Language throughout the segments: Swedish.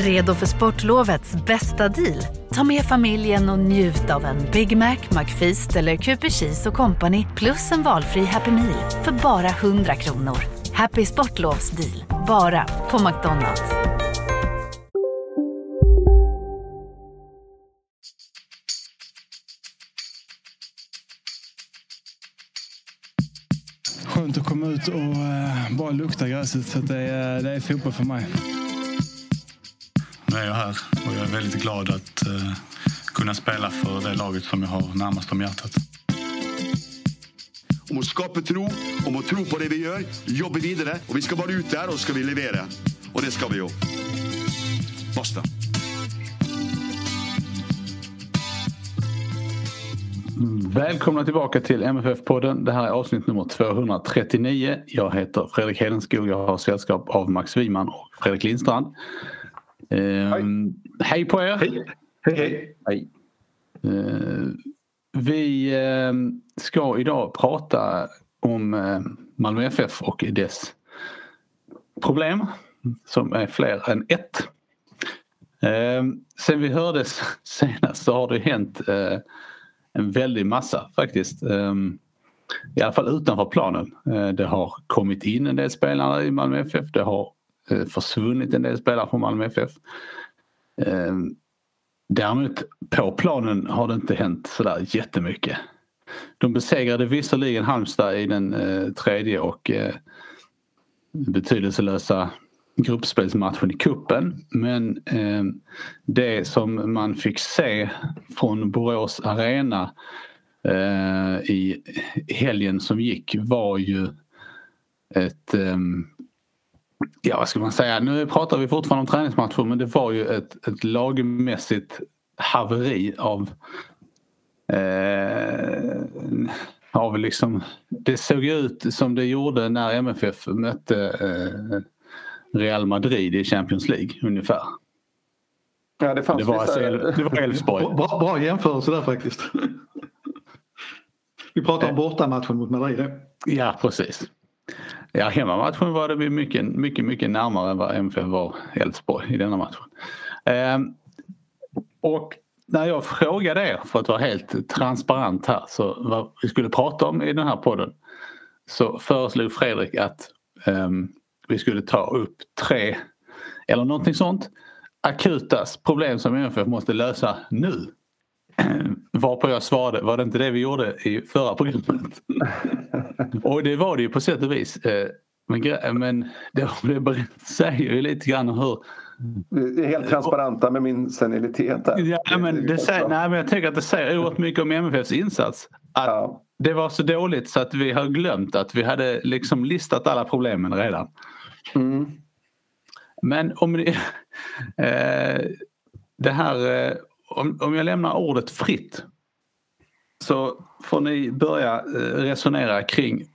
Redo för sportlovets bästa deal? Ta med familjen och njut av en Big Mac, McFeast eller Cooper Cheese och Company plus en valfri Happy Meal för bara 100 kronor. Happy Sportlovs deal, bara på McDonalds. Skönt att komma ut och eh, bara lukta gräset. Så det, är, det är fotboll för mig. Nu är jag här och jag är väldigt glad att uh, kunna spela för det laget som jag har närmast om hjärtat. Om att skapa tro, om att tro på det vi gör, jobba vidare och vi ska vara ute där och ska vi leverera. Och det ska vi ju. Basta. Välkomna tillbaka till MFF-podden. Det här är avsnitt nummer 239. Jag heter Fredrik Hedenskog. Jag har sällskap av Max Wiman och Fredrik Lindstrand. Ehm, hej på er! Hej! Hej, hej. hej. Ehm, vi ehm, ska idag prata om eh, Malmö FF och dess problem som är fler än ett. Ehm, sen vi hördes senast så har det hänt eh, en väldig massa faktiskt. Ehm, I alla fall utanför planen. Eh, det har kommit in en del spelare i Malmö FF. Det har eh, Eh, försvunnit en del spelare från Malmö FF. Eh, däremot på planen har det inte hänt sådär jättemycket. De besegrade visserligen Halmstad i den eh, tredje och betydelselösa gruppspelsmatchen i kuppen men eh, det som man fick se från Borås Arena eh, i helgen som gick var ju ett eh, Ja vad ska man säga, nu pratar vi fortfarande om träningsmatcher men det var ju ett, ett lagmässigt haveri av eh, av liksom, det såg ut som det gjorde när MFF mötte eh, Real Madrid i Champions League ungefär. Ja, det, fanns det var vissa... det var Elfsborg. Bra, bra jämförelse där faktiskt. Vi pratar om bortamatchen mot Madrid. Ja precis. Ja hemmamatchen var det mycket, mycket, mycket närmare än vad MFF var Elfsborg i denna matchen. Ehm, och när jag frågade er för att vara helt transparent här så vad vi skulle prata om i den här podden så föreslog Fredrik att um, vi skulle ta upp tre eller någonting sånt akuta problem som MFF måste lösa nu. Varpå jag svarade, var det inte det vi gjorde i förra programmet? och det var det ju på sätt och vis. Eh, men, men det, det säger ju lite grann hur vi är helt transparenta med min senilitet. Här. Ja, men det säger, nej, men jag tänker att det säger oerhört mycket om MFFs insats. Att ja. Det var så dåligt så att vi har glömt att vi hade liksom listat alla problemen redan. Mm. Men om ni, eh, det här, eh, om, om jag lämnar ordet fritt så får ni börja eh, resonera kring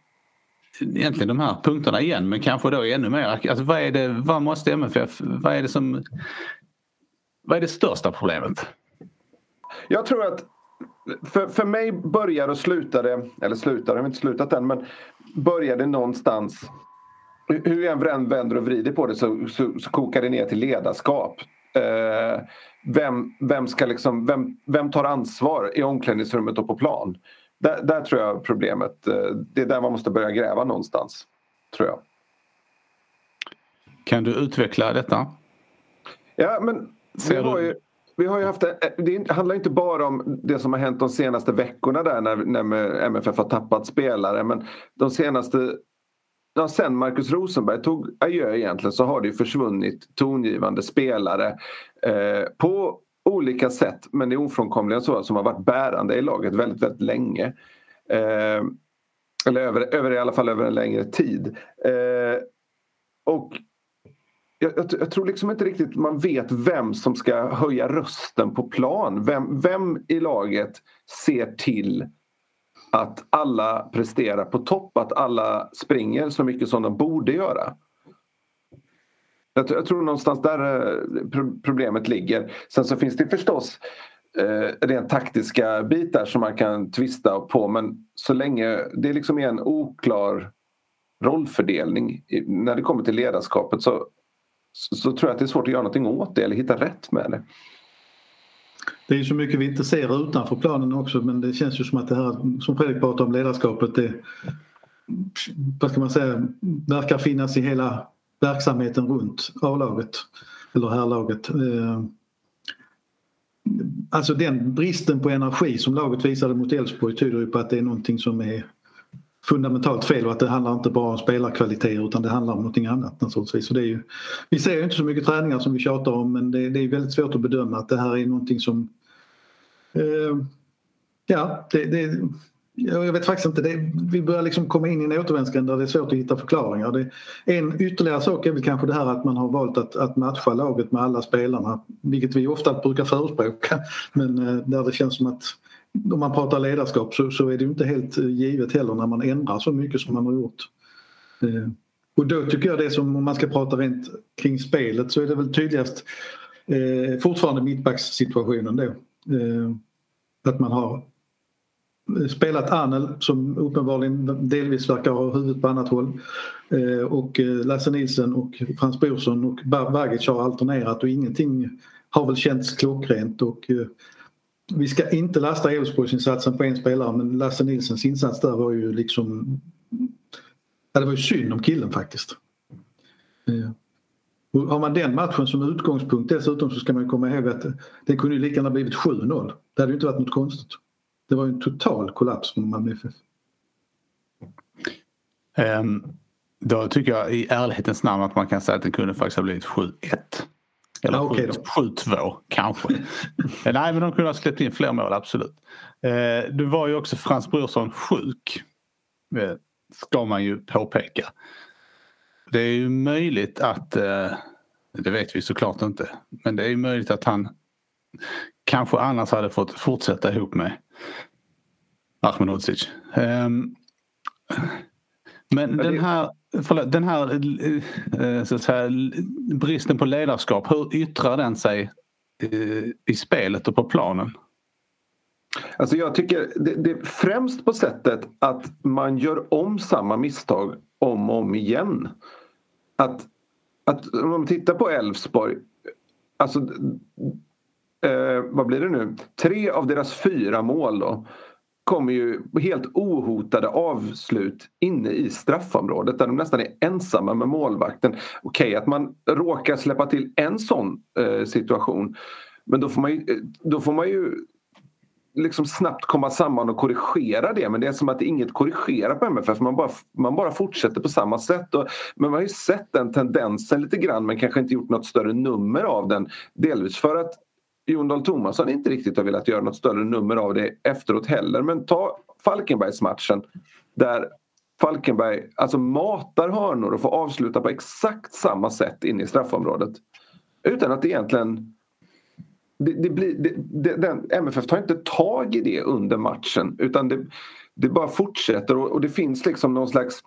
egentligen de här punkterna igen men kanske då ännu mer. Alltså vad, är det, vad måste MFF, vad är det som, vad är det största problemet? Jag tror att för, för mig börjar och slutade, eller slutade, jag har inte slutat än, men började någonstans hur jag än vänder och vrider på det så, så, så kokar det ner till ledarskap. Eh, vem, vem, ska liksom, vem, vem tar ansvar i omklädningsrummet och på plan? Där, där, tror jag problemet, eh, det är där man måste börja gräva någonstans. Tror jag. Kan du utveckla detta? Ja men vi har, ju, vi har ju haft, det handlar inte bara om det som har hänt de senaste veckorna där när, när MFF har tappat spelare men de senaste ja, sen Marcus Rosenberg tog adjö egentligen så har det försvunnit tongivande spelare eh, på olika sätt men det är ofrånkomligen så som har varit bärande i laget väldigt, väldigt länge. Eh, eller över, över, i alla fall över en längre tid. Eh, och jag, jag, jag, tror liksom inte riktigt man vet vem som ska höja rösten på plan. Vem, vem i laget ser till att alla presterar på topp, att alla springer så mycket som de borde göra. Jag, jag tror någonstans där eh, problemet ligger. Sen så finns det förstås eh, rent taktiska bitar som man kan tvista på men så länge det liksom är en oklar rollfördelning när det kommer till ledarskapet så, så, så, tror jag att det är svårt att göra någonting åt det eller hitta rätt med det. Det är så mycket vi inte ser utanför planen också men det känns ju som att det här som Fredrik pratar om ledarskapet det vad ska man säga, verkar finnas i hela verksamheten runt A-laget eller herrlaget. Eh, alltså den bristen på energi som laget visade mot Elfsborg tyder ju på att det är någonting som är fundamentalt fel och att det handlar inte bara om spelarkvaliteter utan det handlar om någonting annat naturligtvis. Så det är ju, vi ser ju inte så mycket träningar som vi tjatar om men det, det är väldigt svårt att bedöma att det här är någonting som eh, Ja, det, det, jag vet faktiskt inte. Det, vi börjar liksom komma in i en återvändsgränd där det är svårt att hitta förklaringar. Det, en ytterligare sak är väl kanske det här att man har valt att, att matcha laget med alla spelarna. Vilket vi ofta brukar förespråka. Men eh, där det känns som att om man pratar ledarskap så, så är det inte helt eh, givet heller när man ändrar så mycket som man har gjort. Eh, och då tycker jag det som om man ska prata rent kring spelet så är det väl tydligast eh, fortfarande mittbackssituationen då. Eh, att man har eh, spelat Anel som uppenbarligen delvis verkar ha huvudet på annat håll. Eh, och eh, Lasse Nilsen och Frans Brorsson och Bagic har alternerat och ingenting har väl känts klockrent och eh, vi ska inte lasta Elfsborgsinsatsen på en spelare men Lasse Nilsens insats där var ju liksom ja, det var ju synd om killen faktiskt. Och har man den matchen som utgångspunkt dessutom så ska man komma ihåg att det kunde ju lika gärna blivit 7-0. Det hade ju inte varit något konstigt. Det var ju en total kollaps för Malmö FF. Um, ehm, då tycker jag i ärlighetens namn att man kan säga att det kunde faktiskt ha blivit 7-1. Eller ah, okay 7-2 kanske. Nej men de kunde ha släppt in fler mål absolut. Uh, det var ju också Frans Brorsson sjuk. Uh, ska man ju påpeka. Det är ju möjligt att, uh, det vet vi såklart inte, men det är ju möjligt att han kanske annars hade fått fortsätta ihop med Ahmedhodzic. Um, men den här, förlåt, den här eh, så att säga, bristen på ledarskap, hur yttrar den sig eh, i spelet och på planen? Alltså jag tycker det, det främst på sättet att man gör om samma misstag om och om igen. Att, att om man tittar på Elfsborg, alltså eh, vad blir det nu? Tre av deras fyra mål då kommer ju helt ohotade avslut inne i straffområdet där de nästan är ensamma med målvakten. Okej okay, att man råkar släppa till en sån eh, situation men då får man ju, eh, då får man ju liksom snabbt komma samman och korrigera det men det är som att inget korrigerar på MFF. Man bara, man bara fortsätter på samma sätt. Och, men man har ju sett den tendensen lite grann men kanske inte gjort något större nummer av den. Delvis för att Jon Dahl Tomasson inte riktigt har velat göra något större nummer av det efteråt heller. Men ta Falkenbergsmatchen där Falkenberg alltså matar hörnor och får avsluta på exakt samma sätt inne i straffområdet. Utan att egentligen... Det, det blir, det, det, den, MFF tar inte tag i det under matchen utan det, det bara fortsätter och, och, det finns liksom någon slags...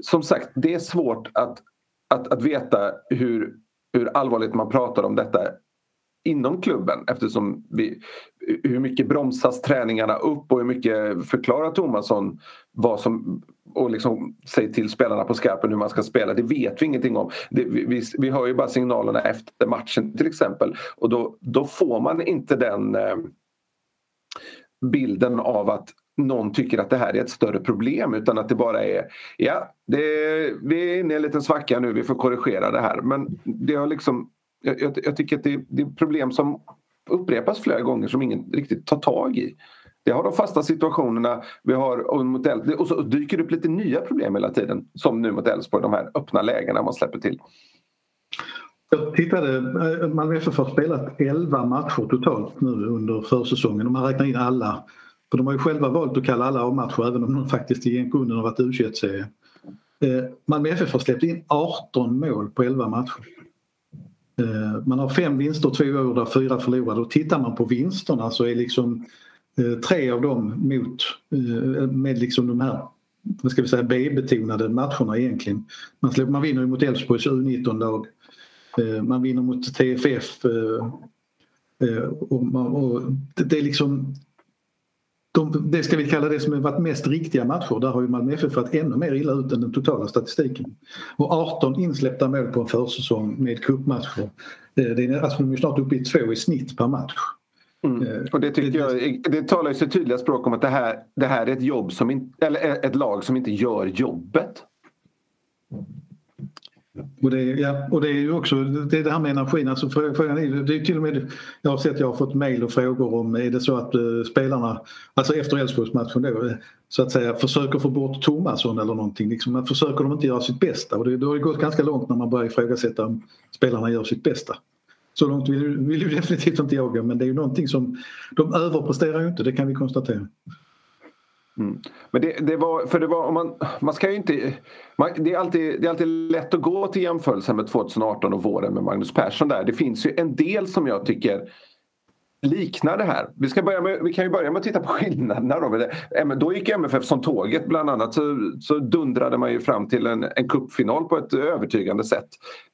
Som sagt, det är svårt att, att, att veta hur, hur allvarligt man pratar om detta inom klubben eftersom vi, hur mycket bromsas träningarna upp och hur mycket förklarar Tomasson vad som och liksom säger till spelarna på skarpen hur man ska spela. Det vet vi ingenting om. Det, vi, vi hör ju bara signalerna efter matchen till exempel och då, då får man inte den eh, bilden av att någon tycker att det här är ett större problem utan att det bara är ja, det, vi är inne i en liten svacka nu, vi får korrigera det här. Men det har liksom jag, jag, jag tycker att det, det är problem som upprepas flera gånger som ingen riktigt tar tag i. Det har de fasta situationerna vi har och, mot och så dyker det upp lite nya problem hela tiden. Som nu mot Elfsborg, de här öppna lägena man släpper till. Jag tittade, eh, Malmö FF har spelat 11 matcher totalt nu under försäsongen om man räknar in alla. För de har ju själva valt att kalla alla A-matcher även om de faktiskt i grunden har varit U21-serie. Malmö FF har släppt in 18 mål på 11 matcher. Eh, man har fem vinster två år där fyra förlorade och tittar man på vinsterna så är liksom eh, tre av dem mot eh, med liksom de här vad ska vi säga, B-betonade matcherna egentligen. Man, man vinner ju mot Elfsborgs U19-lag. Man vinner mot TFF. Och, man, och det är liksom de, det ska vi kalla det som har varit mest riktiga matcher. Där har ju Malmö FF varit ännu mer illa ut än den totala statistiken. Och 18 insläppta mål på en försäsong med cupmatcher. Eh, det är, alltså de är snart uppe i två i snitt per match. Mm. Eh, och det tycker jag, det talar ju så tydliga språk om att det här, det här är ett jobb som in, eller ett lag som inte gör jobbet. Och det, ja, och det är ju också det, är det här med energin. Alltså frågan är, det är till och med, jag har sett jag har fått mejl och frågor om är det så att eh, spelarna, alltså efter Elfsborgsmatchen då, eh, så att säga försöker få bort Tomasson eller någonting. Liksom, man försöker de inte göra sitt bästa och det, då har det gått ganska långt när man börjar ifrågasätta om spelarna gör sitt bästa. Så långt vill, vill ju definitivt inte jag gå men det är ju någonting som de överpresterar ju inte, det kan vi konstatera. Mm. Men det, det, var, för det var, om man, man ska ju inte... Man, det, är alltid, det är alltid lätt att gå till jämförelsen med 2018 och våren med Magnus Persson där. Det finns ju en del som jag tycker liknar det här. Vi, ska börja med, vi kan ju börja med att titta på skillnaderna. Då, eh, då gick MFF som tåget bland annat så, så dundrade man ju fram till en, en cupfinal på ett övertygande sätt.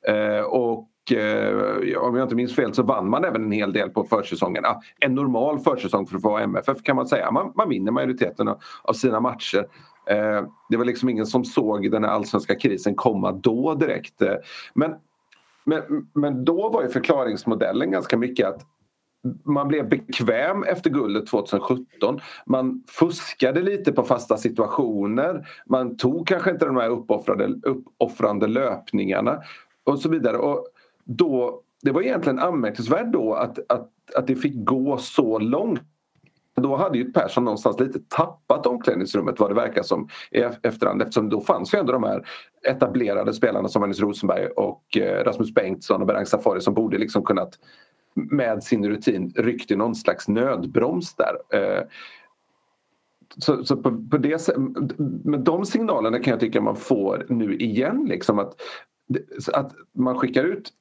Eh, och Eh, om jag inte minns fel så vann man även en hel del på försäsongen. Ah, en normal försäsong för att få MFF kan man säga. Man, man vinner majoriteten av, av sina matcher. Eh, det var liksom ingen som såg den här allsvenska krisen komma då direkt. Eh, men, men, men då var ju förklaringsmodellen ganska mycket att man blev bekväm efter guldet 2017. Man fuskade lite på fasta situationer. Man tog kanske inte de här uppoffrande, uppoffrande löpningarna och så vidare. Och då, det var egentligen anmärkningsvärt då att, att, att det fick gå så långt. Då hade ju Persson någonstans lite tappat omklädningsrummet vad det verkar som i efterhand eftersom då fanns ju ändå de här etablerade spelarna som Magnus Rosenberg och eh, Rasmus Bengtsson och Berang Safari som borde liksom kunnat med sin rutin ryckt i någon slags nödbroms där. Eh, så, så på, på, det, med de signalerna kan jag tycka man får nu igen. Liksom att, att man skickar ut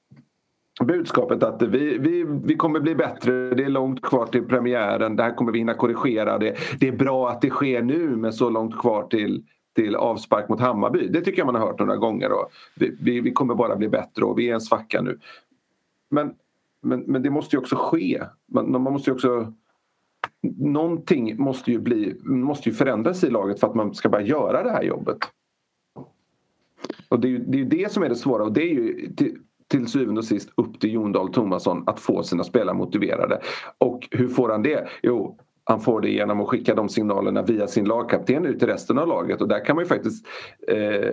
budskapet att vi, vi, vi kommer bli bättre, det är långt kvar till premiären, det här kommer vi hinna korrigera. Det, det är bra att det sker nu med så långt kvar till, till avspark mot Hammarby. Det tycker jag man har hört några gånger. Och vi, vi, vi kommer bara bli bättre och vi är en svacka nu. Men, men, men det måste ju också ske. Man, man måste ju också någonting måste ju, bli, måste ju förändras i laget för att man ska börja göra det här jobbet. Och det är ju det, är det som är det svåra och det är ju till syvende och sist upp till Jon Dahl Tomasson att få sina spelare motiverade. Och hur får han det? Jo, han får det genom att skicka de signalerna via sin lagkapten ut till resten av laget och där kan man ju faktiskt eh,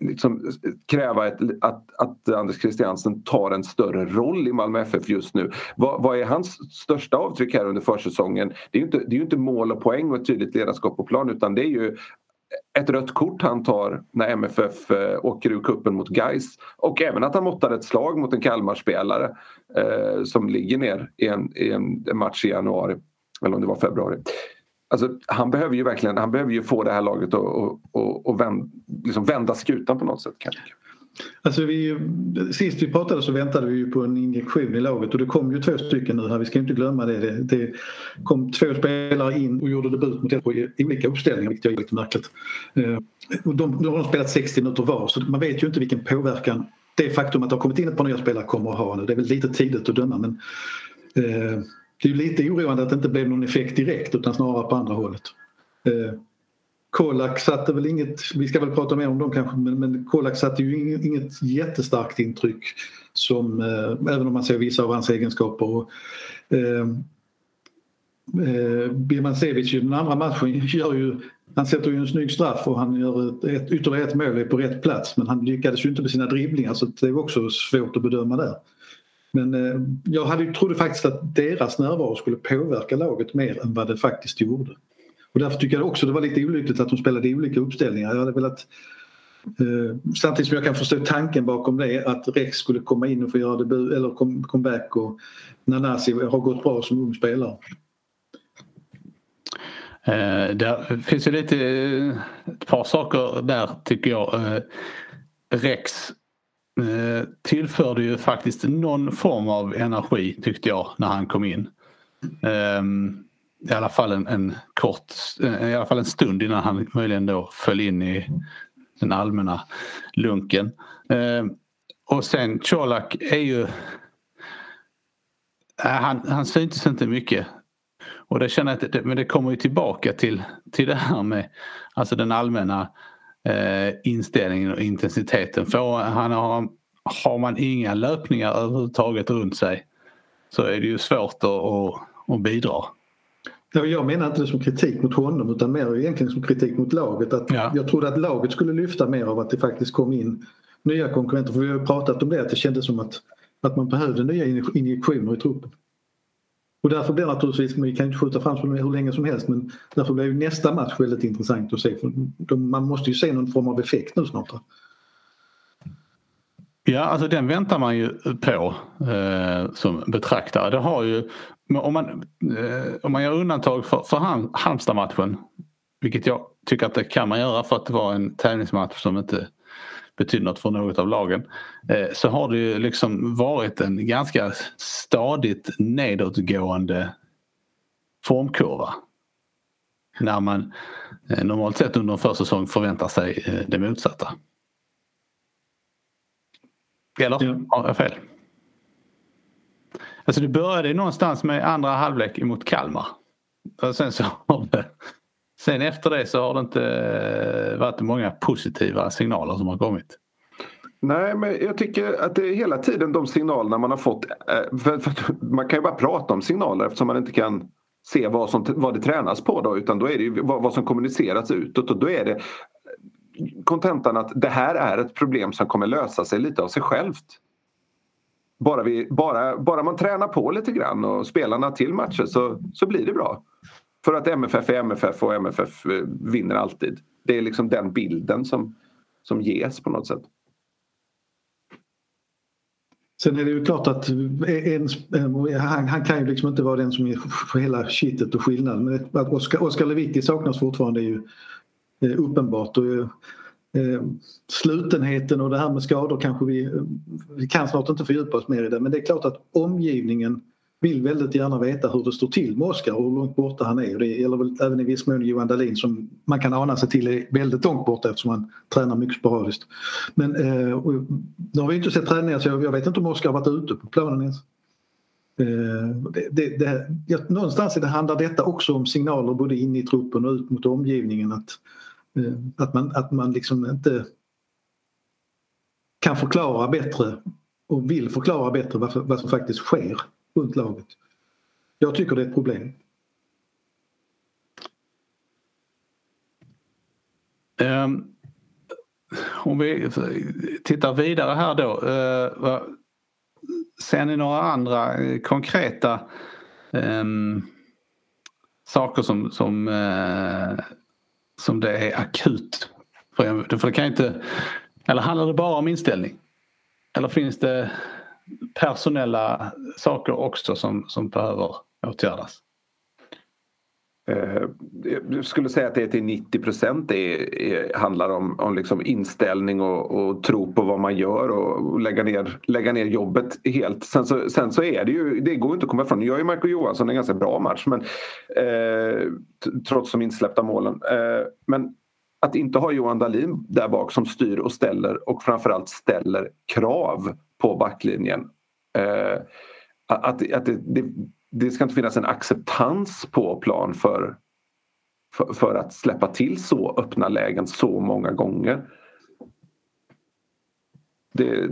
liksom kräva ett, att, att Anders Christiansen tar en större roll i Malmö FF just nu. Vad, vad är hans största avtryck här under försäsongen? Det är ju inte, det är inte mål och poäng och ett tydligt ledarskap på plan utan det är ju ett rött kort han tar när MFF eh, åker ur kuppen mot Geis och även att han måttar ett slag mot en Kalmarspelare eh, som ligger ner i en, i en match i januari eller om det var februari. Alltså, han behöver ju verkligen han behöver ju få det här laget att och, och, och vänd, liksom vända skutan på något sätt. Kanske. Alltså vi, sist vi pratade så väntade vi ju på en injektion i laget och det kom ju två stycken nu här, vi ska inte glömma det. Det, det kom två spelare in och gjorde debut mot på i olika uppställningar vilket är lite märkligt. Eh, och de, de har spelat 60 minuter var så man vet ju inte vilken påverkan det faktum att det har kommit in ett par nya spelare kommer att ha nu. Det är väl lite tidigt att döma men eh, det är lite oroande att det inte blev någon effekt direkt utan snarare på andra hållet. Eh, Kolak satte väl inget, vi ska väl prata mer om dem kanske, men, men Kolak satte ju inget, inget jättestarkt intryck som, eh, även om man ser vissa av hans egenskaper. Och, eh, eh, Birmancevic i den andra matchen gör ju, han sätter ju en snygg straff och han gör ett, ett, ytterligare ett mål på rätt plats men han lyckades ju inte med sina dribblingar så det är också svårt att bedöma där. Men eh, jag hade, trodde faktiskt att deras närvaro skulle påverka laget mer än vad det faktiskt gjorde. Och därför tycker jag också det var lite olyckligt att de spelade i olika uppställningar. Jag hade velat eh, Samtidigt som jag kan förstå tanken bakom det att Rex skulle komma in och få göra debut eller comeback och Nanasi har gått bra som ung spelare. Eh, det finns ju lite eh, ett par saker där tycker jag. Eh, Rex eh, tillförde ju faktiskt någon form av energi tyckte jag när han kom in. Um, i alla fall en, en, kort, eh, i alla fall en stund innan han möjligen då föll in i den allmänna lunken. Eh, och sen Colak är ju... Eh, han, han syntes inte mycket. Och det känner jag att det, men det kommer ju tillbaka till, till det här med alltså den allmänna eh, inställningen och intensiteten. För han har, har man inga löpningar överhuvudtaget runt sig så är det ju svårt att, att, att bidra. Jag menar inte det som kritik mot honom utan mer egentligen som kritik mot laget. Att ja. Jag trodde att laget skulle lyfta mer av att det faktiskt kom in nya konkurrenter. För vi har pratat om det att det kändes som att, att man behövde nya injektioner i truppen. Och därför blir naturligtvis, vi kan inte skjuta fram som hur länge som helst men därför blir nästa match väldigt intressant att se. För man måste ju se någon form av effekt nu snart. Ja, alltså den väntar man ju på eh, som betraktare. Det har ju, om, man, eh, om man gör undantag för, för Halmstad-matchen, vilket jag tycker att det kan man göra för att det var en tävlingsmatch som inte betyder något för något av lagen. Eh, så har det ju liksom varit en ganska stadigt nedåtgående formkurva. När man eh, normalt sett under en försäsong förväntar sig eh, det motsatta. Eller ja. har jag fel? Alltså det började någonstans med andra halvlek mot Kalmar. Och sen så har det, sen efter det så har det inte varit många positiva signaler som har kommit. Nej, men jag tycker att det är hela tiden de signalerna man har fått. Eh, för, för man kan ju bara prata om signaler eftersom man inte kan se vad, som, vad det tränas på då utan då är det ju vad, vad som kommuniceras utåt och då är det kontentan att det här är ett problem som kommer lösa sig lite av sig självt. Bara, vi, bara, bara man tränar på lite grann och spelarna till matcher så, så blir det bra. För att MFF är MFF och MFF eh, vinner alltid. Det är liksom den bilden som, som ges på något sätt. Sen är det ju klart att eh, en, eh, han, han, kan ju liksom inte vara den som är hela kittet och skillnaden. Men att Oskar, Lewicki saknas fortfarande är ju uppenbart. Och, eh, slutenheten och det här med skador kanske vi, eh, vi kan snart inte fördjupa oss mer i det men det är klart att omgivningen vill väldigt gärna veta hur det står till med Oskar och hur långt borta han är. Det gäller väl även i viss mån Johan Dahlin som man kan ana sig till är väldigt långt borta eftersom han tränar mycket sporadiskt. Men eh, nu har vi inte sett träningar så jag, jag vet inte om Oskar har varit ute på planen ens. Eh, det, det, det, ja, någonstans det handlar detta också om signaler både in i truppen och ut mot omgivningen att, eh, Eh, att, man, att man liksom inte kan förklara bättre och vill förklara bättre vad, vad som faktiskt sker runt laget. Jag tycker det är ett problem. Um, om vi tittar vidare här då. Uh, ser ni några andra eh, konkreta um, saker som, som, uh, som det är akut? För, för det kan inte, eller handlar det bara om inställning? Eller finns det personella saker också som, som behöver åtgärdas? Eh, jag skulle säga att det till 90 procent handlar om, om liksom inställning och, och, tro på vad man gör och lägga ner, lägga ner jobbet helt. Sen så, sen så är det ju, det går inte att komma ifrån. Nu gör ju Marco Johansson en ganska bra match men, eh, trots de insläppta målen. Eh, men att inte ha Johan Dahlin där bak som styr och ställer och framförallt ställer krav på backlinjen. Eh, att, att det, det, det, ska inte finnas en acceptans på plan för, för, för, att släppa till så öppna lägen så många gånger. Det,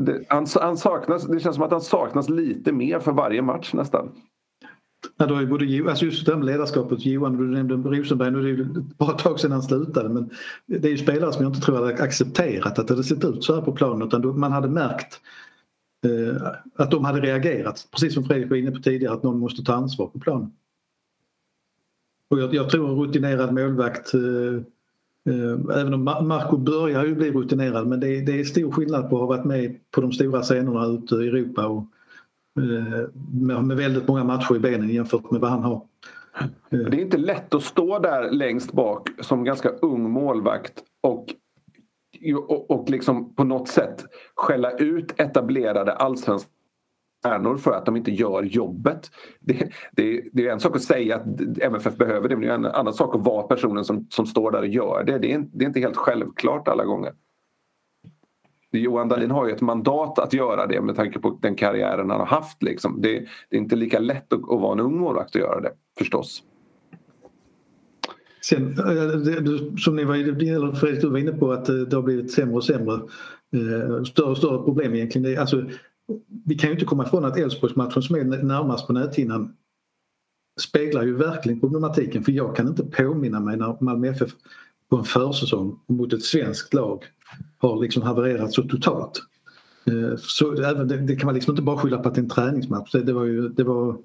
det, han, han, saknas, det känns som att han saknas lite mer för varje match nästan. Ja, då är både, alltså just det med ledarskapet, Johan, du nämnde Rosenberg, nu är det ju bara ett tag sedan han slutade men det är ju spelare som jag inte tror hade accepterat att det hade sett ut så här på planen utan man hade märkt Eh, att de hade reagerat, precis som Fredrik var inne på tidigare, att någon måste ta ansvar på planen. Och jag, jag tror en rutinerad målvakt eh, eh Även om Marco börjar ju bli rutinerad men det är, det är stor skillnad på att ha varit med på de stora scenerna ute i Europa och Eh, med väldigt många matcher i benen jämfört med vad han har. Det är inte lätt att stå där längst bak som ganska ung målvakt och, och, och liksom på något sätt skälla ut etablerade allsvenska stjärnor för att de inte gör jobbet. Det, det, det, är en sak att säga att MFF behöver det men det är en annan sak att vara personen som, som står där och gör det. Det är, det är inte helt självklart alla gånger. Johan Dahlin har ju ett mandat att göra det med tanke på den karriären han har haft. Liksom. Det, det är inte lika lätt att, att vara en ung målvakt och göra det förstås. Sen, eh, som ni var, eller Fredrik, du var inne på att eh, det har blivit sämre och sämre. Eh, större och större problem egentligen. Det, alltså, vi kan ju inte komma ifrån att Elfsborgsmatchen som är närmast på näthinnan speglar ju verkligen problematiken för jag kan inte påminna mig när Malmö FF på en försäsong mot ett svenskt lag har liksom havererat så totalt. Så det, det kan man liksom inte bara skylla på att det är en träningsmatch. Det, det var ju, det var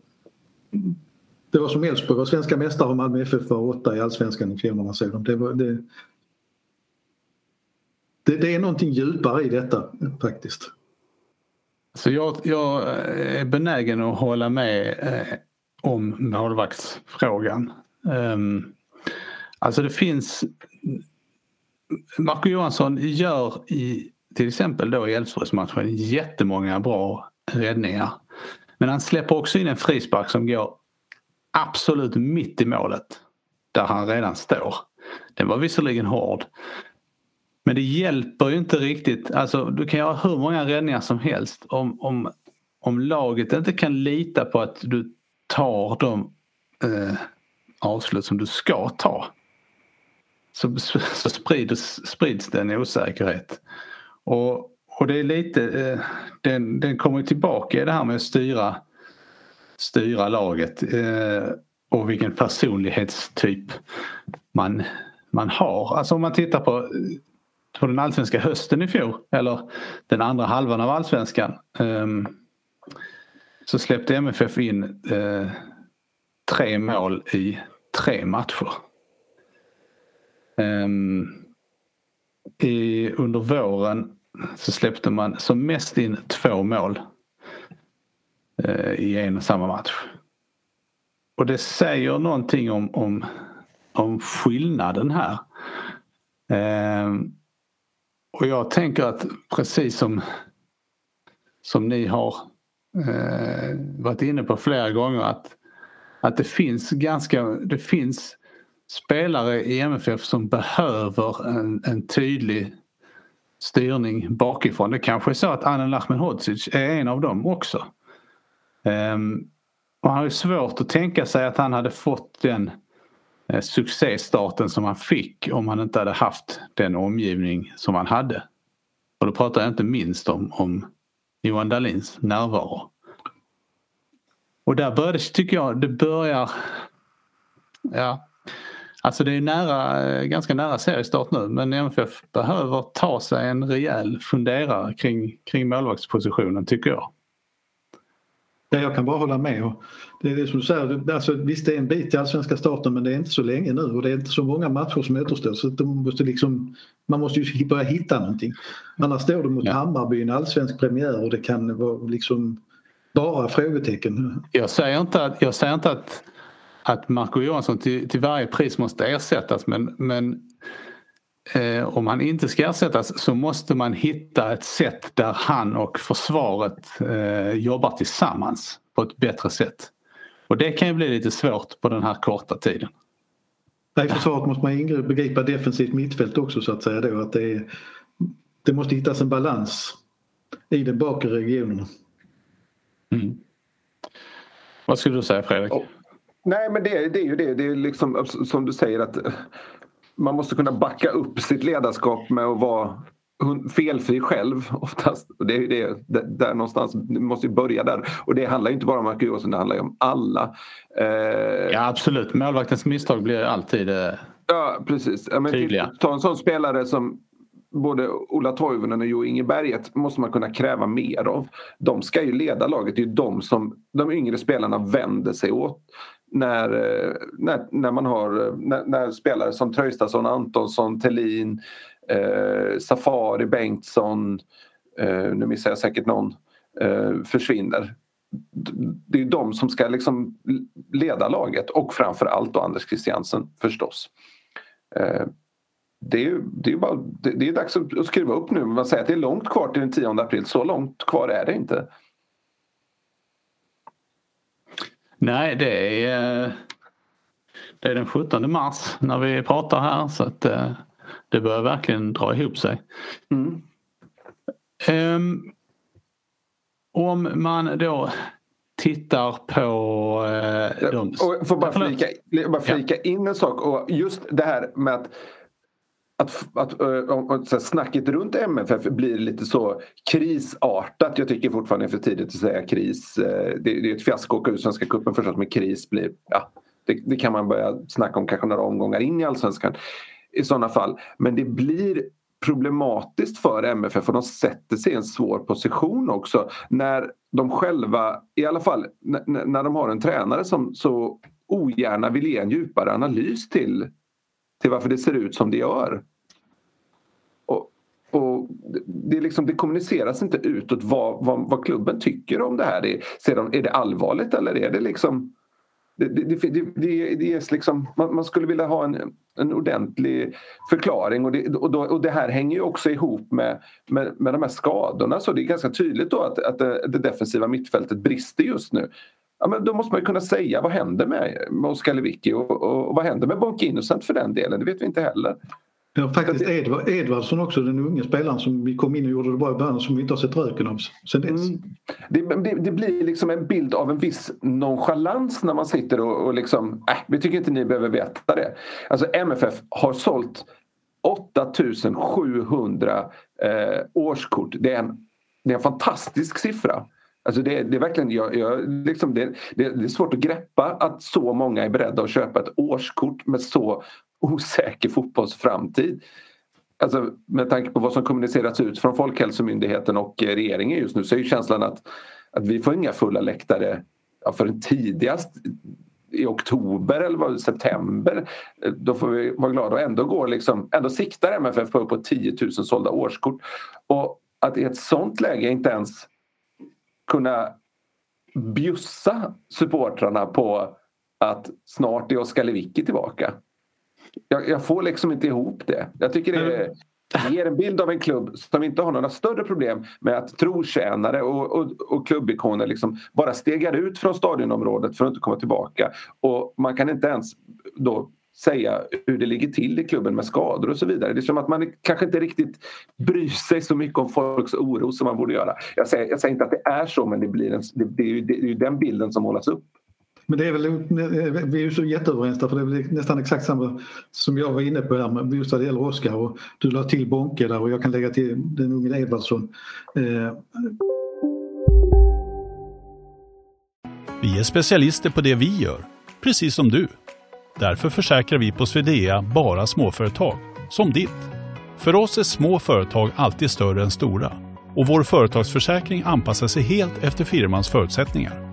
det var som Elfsborg var svenska mästare och Malmö FF var åtta i allsvenskan i fjol när man såg dem. Det, var, det, det, det, är någonting djupare i detta faktiskt. Så jag, jag eh, är benägen att hålla med eh, om målvaktsfrågan. Um, alltså det finns... Marco Johansson gör i till exempel då i Elfsborgsmatchen jättemånga bra räddningar. Men han släpper också in en frispark som går absolut mitt i målet. Där han redan står. Den var visserligen hård. Men det hjälper ju inte riktigt. Alltså du kan göra hur många räddningar som helst. Om, om, om laget inte kan lita på att du tar de eh, avslut som du ska ta. Så, så sprids, sprids det en osäkerhet. Och, och det är lite, eh, den, den kommer tillbaka i det här med att styra styra laget eh, och vilken personlighetstyp man, man har. Alltså om man tittar på, på den allsvenska hösten i fjol eller den andra halvan av allsvenskan eh, så släppte MFF in eh, tre mål i tre matcher. Ehm, I, under våren så släppte man som mest in två mål Eh, i en och samma match. Och det säger någonting om, om, om skillnaden här. Eh, och jag tänker att precis som, som ni har eh, varit inne på flera gånger att, att det finns ganska, det finns spelare i MFF som behöver en, en tydlig styrning bakifrån. Det kanske är så att Anel Lahmenhodzic är en av dem också. Ehm, och han har ju svårt att tänka sig att han hade fått den eh, succéstarten som han fick om han inte hade haft den omgivning som han hade. Och då pratar jag inte minst om, om Johan Dahlins närvaro. Och där började, tycker jag, det börjar... Ja, alltså det är nära, ganska nära seriestart nu men MFF behöver ta sig en rejäl funderare kring, kring målvaktspositionen tycker jag. Ja, jag kan bara hålla med. Och det är det som du säger, alltså, visst det är en bit till allsvenska starten men det är inte så länge nu och det är inte så många matcher som återstår så de måste liksom, man måste ju börja hitta någonting. Annars står du mot ja. Hammarby i en allsvensk premiär och det kan vara liksom bara frågetecken. Jag säger inte att, jag säger inte att, att Marco Johansson till, till varje pris måste ersättas men, men eh, om han inte ska ersättas så måste man hitta ett sätt där han och försvaret eh, jobbar tillsammans på ett bättre sätt. Och det kan ju bli lite svårt på den här korta tiden. I försvaret måste man begripa defensivt mittfält också så att säga då att det, är, det måste hittas en balans i den bakre regionen. Mm. Vad skulle du säga Fredrik? Oh. Nej men det, det är ju det, det är liksom som du säger att man måste kunna backa upp sitt ledarskap med att vara felfri själv oftast. Det är det, där någonstans, det måste ju börja där. Och det handlar inte bara om Marco Johansson, det handlar ju om alla. Eh... Ja absolut, målvaktens misstag blir alltid eh, ja, precis. Ja, men tydliga. Ta en sån spelare som både Ola Toivonen och Jo Inge Berget måste man kunna kräva mer av. De ska ju leda laget, det är ju de som de yngre spelarna vänder sig åt när, eh, när, när man har eh, när, när spelare som Traustason, Antonsson, Tellin, eh, Safari, Bengtsson, eh, nu missar jag säkert någon, eh, försvinner. Det är de som ska liksom leda laget och framför allt då Anders Christiansen förstås. Eh, det är ju det är bara, det, det, är dags att skruva upp nu. Man säger att det är långt kvar till den 10 april. Så långt kvar är det inte. Nej, det är, det är den 17 mars när vi pratar här så att eh, det börjar verkligen dra ihop sig. Mm. Um, om man då tittar på eh, de... Och får bara flika, bara flika ja. in en sak och just det här med att att, att, eh, att, att snacket runt MFF blir lite så krisartat. Jag tycker fortfarande det är för tidigt att säga kris. Eh, det, det är ett fiasko att åka ur Svenska cupen förstås men kris blir... Ja, det, det, kan man börja snacka om kanske några omgångar in i Allsvenskan i sådana fall. Men det blir problematiskt för MFF och de sätter sig i en svår position också när de själva, i alla fall när de har en tränare som så ogärna vill ge en djupare analys till, till varför det ser ut som det gör. Och, det, liksom, det kommuniceras inte utåt vad, vad, vad klubben tycker om det här. Är, de, är det allvarligt eller är det liksom det, det, det, det, det liksom, man, man, skulle vilja ha en, en ordentlig förklaring och det, och, då, och det här hänger ju också ihop med, med, med de här skadorna så det är ganska tydligt då att, att det, det defensiva mittfältet brister just nu. Ja, men då måste man kunna säga vad händer med, med Oskar Lewicki och, och, och, vad händer med Bonke Innocent för den delen, det vet vi inte heller. Ja, faktiskt Edvard, Edvardsson också, den unge spelaren som vi kom in och gjorde det bra i början som vi inte har sett röken av sen dess. Mm. Det, det, det, blir liksom en bild av en viss nonchalans när man sitter och, och liksom, äh, vi tycker inte ni behöver veta det. Alltså MFF har sålt 8700 eh, årskort. Det är, en, det är en fantastisk siffra. Alltså det, det är verkligen jag, jag, liksom det, det, det, är svårt att greppa att så många är beredda att köpa ett årskort med så osäker fotbollsframtid. Alltså, med tanke på vad som kommunicerats ut från Folkhälsomyndigheten och regeringen just nu så är ju känslan att, att vi får inga fulla läktare ja, förrän tidigast i oktober eller vad, september. Då får vi vara glada och ändå går liksom, ändå siktar MFF på uppåt 10 000 sålda årskort. Och att i ett sånt läge inte ens kunna bjussa supportrarna på att snart är Oskar Lewicki tillbaka. Jag, jag, får liksom inte ihop det. Jag tycker det ger en bild av en klubb som inte har några större problem med att trotjänare och, och, och klubbikoner liksom bara stegar ut från stadionområdet för att inte komma tillbaka. Och man kan inte ens då säga hur det ligger till i klubben med skador och så vidare. Det är som att man kanske inte riktigt bryr sig så mycket om folks oro som man borde göra. Jag säger, jag säger inte att det är så men det, blir en, det, det, är ju, det är ju den bilden som målas upp. Men det är väl, vi är ju så jätteöverens där för det är väl nästan exakt samma som jag var inne på här med just vad det gäller Oskar och du la till Bonke där och jag kan lägga till den unge Edvardsson. Eh. Vi är specialister på det vi gör, precis som du. Därför försäkrar vi på Swedea bara småföretag, som ditt. För oss är små företag alltid större än stora och vår företagsförsäkring anpassar sig helt efter firmans förutsättningar.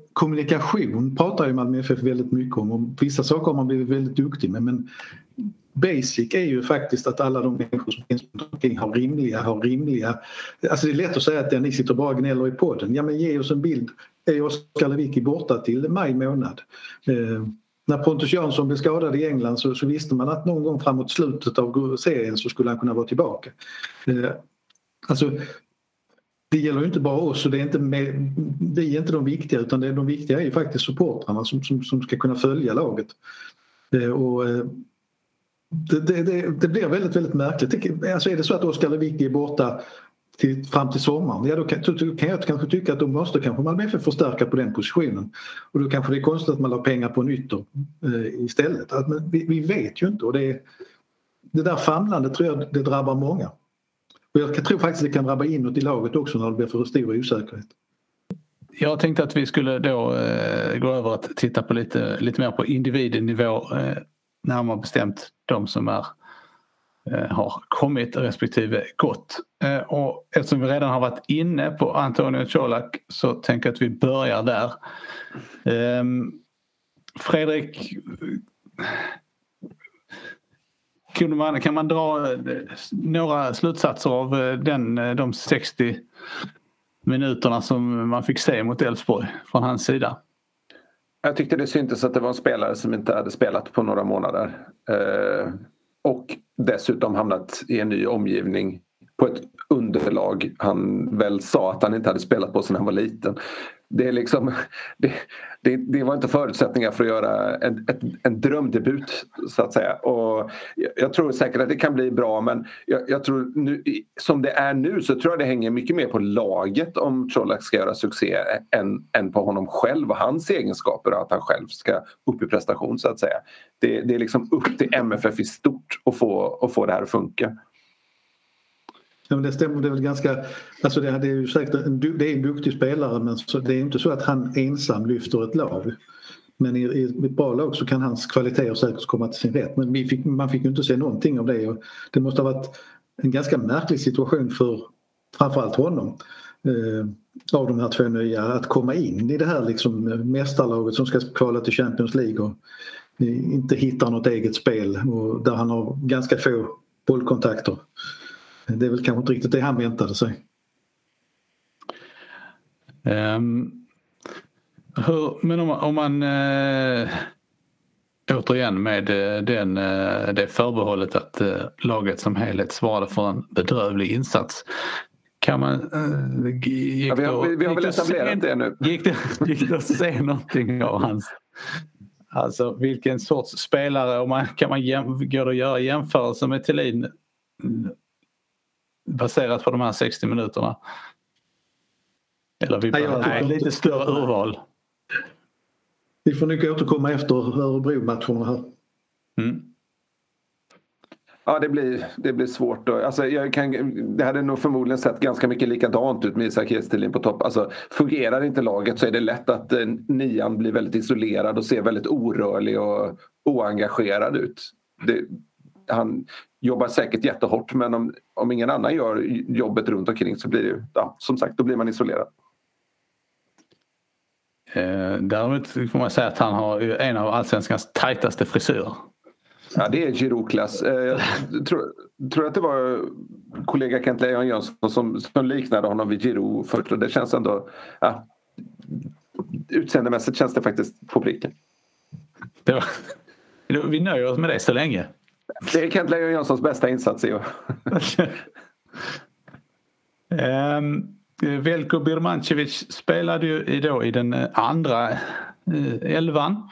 kommunikation pratar ju Malmö FF väldigt mycket om och vissa saker har man blivit väldigt duktig med men basic är ju faktiskt att alla de människor som finns runt omkring har rimliga, har rimliga... Alltså det är lätt att säga att ni sitter bara och gnäller i podden. Ja men ge oss en bild. Är Oskar Lewicki borta till maj månad? Eh, när Pontus Jansson blev skadad i England så, så, visste man att någon gång framåt slutet av serien så skulle han kunna vara tillbaka. Eh, alltså det gäller ju inte bara oss och det är inte med, vi är inte de viktiga utan det är de viktiga är ju faktiskt supportrarna som, som, som ska kunna följa laget. Eh, och, eh, det, det, det, det, blir väldigt, väldigt märkligt. Alltså är det så att Oskar Lewicki är borta till, fram till sommaren, ja då kan, då kan jag kanske tycka att då måste kanske Malmö FF förstärka på den positionen. Och då kanske det är konstigt att man la pengar på en ytter eh, istället. Att, men vi, vi, vet ju inte och det, det där famlandet tror jag det drabbar många. Och jag tror faktiskt det kan drabba inåt i laget också när det blir för stor osäkerhet. Jag tänkte att vi skulle då eh, gå över att titta på lite, lite mer på individnivå. Eh, närmare bestämt de som är, eh, har kommit respektive gått. Eh, och eftersom vi redan har varit inne på Antonio Colak så tänker jag att vi börjar där. Ehm, Fredrik kunde man, kan man dra eh, några slutsatser av eh, den, eh, de 60 minuterna som man fick se mot Elfsborg från hans sida. Jag tyckte det syntes att det var en spelare som inte hade spelat på några månader. Eh, och dessutom hamnat i en ny omgivning på ett underlag han väl sa att han inte hade spelat på sedan han var liten. Det, är liksom, det, det, det var inte förutsättningar för att göra en, ett, en drömdebut så att säga. Och jag tror säkert att det kan bli bra men jag, jag, tror nu, som det är nu så tror jag det hänger mycket mer på laget om Colak ska göra succé än, än på honom själv och hans egenskaper och att han själv ska upp i prestation så att säga. Det, det är liksom upp till MFF i stort att få, att få det här att funka. Ja, men det stämmer, det är väl ganska... Alltså det, det är ju säkert en, det är en duktig spelare men så, det är inte så att han ensam lyfter ett lag. Men i, i ett bra lag så kan hans kvaliteter säkert komma till sin rätt. Men fick, man fick ju inte se någonting av det. Och det måste ha varit en ganska märklig situation för framförallt honom. Eh, av de här två nya, att komma in i det här liksom mästarlaget som ska kvala till Champions League och inte hittar något eget spel och där han har ganska få bollkontakter. Det är väl kanske inte riktigt det han väntade sig. Um, hur, men om, om man äh, återigen med äh, den, äh, det förbehållet att äh, laget som helhet svarade för en bedrövlig insats. Kan man... Gick ja, vi, har, vi, vi har väl etablerat det nu. Gick det, gick det att se någonting av hans... Alltså vilken sorts spelare, och man, kan man jäm, går det att göra jämförelser med Thelin baserat på de här 60 minuterna? Eller vi behöver lite större urval. Vi får nog återkomma efter Örebro-matcherna här. Mm. Ja, det blir, det blir svårt. Då. Alltså, jag kan, det hade nog förmodligen sett ganska mycket likadant ut med Isak Hestelin på topp. Alltså, fungerar inte laget så är det lätt att eh, nian blir väldigt isolerad och ser väldigt orörlig och oengagerad ut. Det, han jobbar säkert jättehårt men om, om ingen annan gör jobbet runt omkring så blir det ja, som sagt då blir man isolerad. Eh, däremot får man säga att han har en av allsvenskans tajtaste frisyrer. Ja det är Giroud-klass. Eh, jag tror, tror att det var kollega Kent Lejon Jönsson som, som liknade honom vid Giroud först och det känns ändå ja, utseendemässigt känns det faktiskt på pricken. Var, vi nöjer oss med det så länge. Det är Kent Lejon Jönssons bästa insats i år. um, Velko Birmancevic spelade ju då i den eh, andra uh, elvan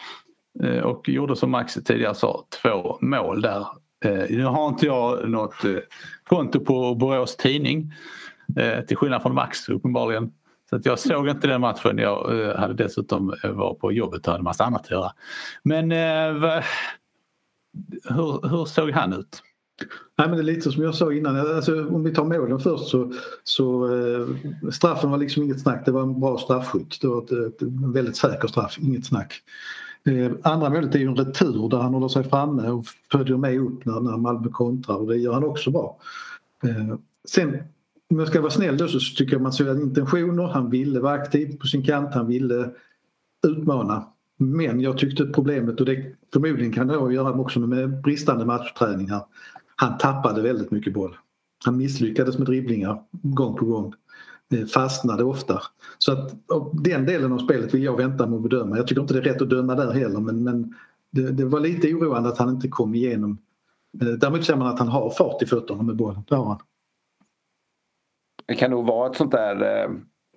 uh, och gjorde som Max tidigare sa två mål där. Uh, nu har inte jag något uh, konto på Borås Tidning till skillnad från Max uppenbarligen. Så att jag såg inte den matchen. Jag hade dessutom var på jobbet och hade massa annat att göra. Men hur, hur såg han ut? Nej, men det är lite som jag sa innan, alltså, om vi tar målen först så, så eh, straffen var liksom inget snack, det var en bra straffskytt. Det var ett, ett, en väldigt säker straff, inget snack. Eh, andra målet är ju en retur där han håller sig framme och följer med upp när, när Malmö kontrar och det gör han också bra. Eh, sen om jag ska vara snäll då så tycker jag man såg intentioner, han ville vara aktiv på sin kant, han ville utmana. Men jag tyckte problemet, och det förmodligen kan det ha att göra också med bristande matchträning här. Han tappade väldigt mycket boll. Han misslyckades med dribblingar gång på gång. Eh, fastnade ofta. Så att den delen av spelet vill jag vänta med att bedöma. Jag tycker inte det är rätt att döma där heller men, men det, det, var lite oroande att han inte kom igenom. Eh, däremot ser man att han har fart i fötterna med bollen. Det har han. Det kan nog vara ett sånt där eh,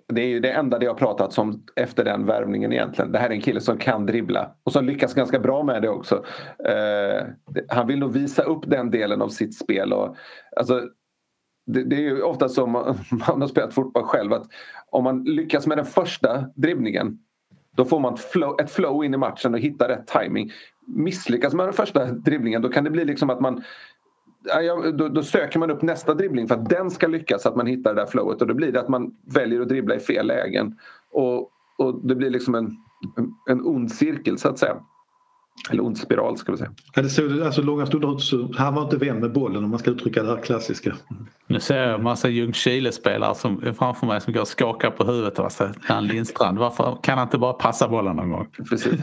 det är ju det enda det har pratats om efter den värvningen egentligen. Det här är en kille som kan dribbla och som lyckas ganska bra med det också. Eh, han vill nog visa upp den delen av sitt spel. Och, alltså, det, det är ju ofta så man, man har spelat fotboll själv att om man lyckas med den första dribblingen då får man ett flow, ett flow in i matchen och hittar rätt timing. Misslyckas man med den första dribblingen då kan det bli liksom att man då, då, söker man upp nästa dribbling för att den ska lyckas, så att man hittar det där flowet. Och då blir det att man väljer att dribbla i fel lägen. Och, och det blir liksom en, en ond cirkel så att säga. Eller ond spiral ska vi säga. Ja, det såg alltså långa stunder så han var inte vän med bollen om man ska uttrycka det här klassiska. Nu ser jag en massa Ljungskile-spelare som framför mig som går och skakar på huvudet. Alltså, han Lindstrand, varför kan han inte bara passa bollen någon gång? Precis.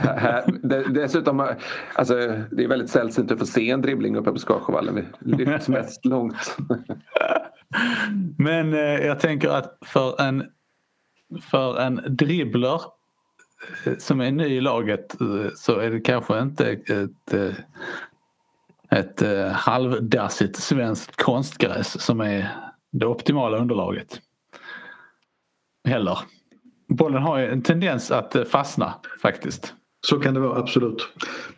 Dessutom, alltså, det är väldigt sällsynt att få se en dribbling uppe på Skarsjövallen. Vi lyfts mest långt. Men eh, jag tänker att för en för en dribbler Eh, som är ny i laget eh, så är det kanske inte ett, eh, ett, ett halvdassigt svenskt konstgräs som är det optimala underlaget. Heller. Bollen har ju en tendens att fastna faktiskt. Så kan det vara, absolut.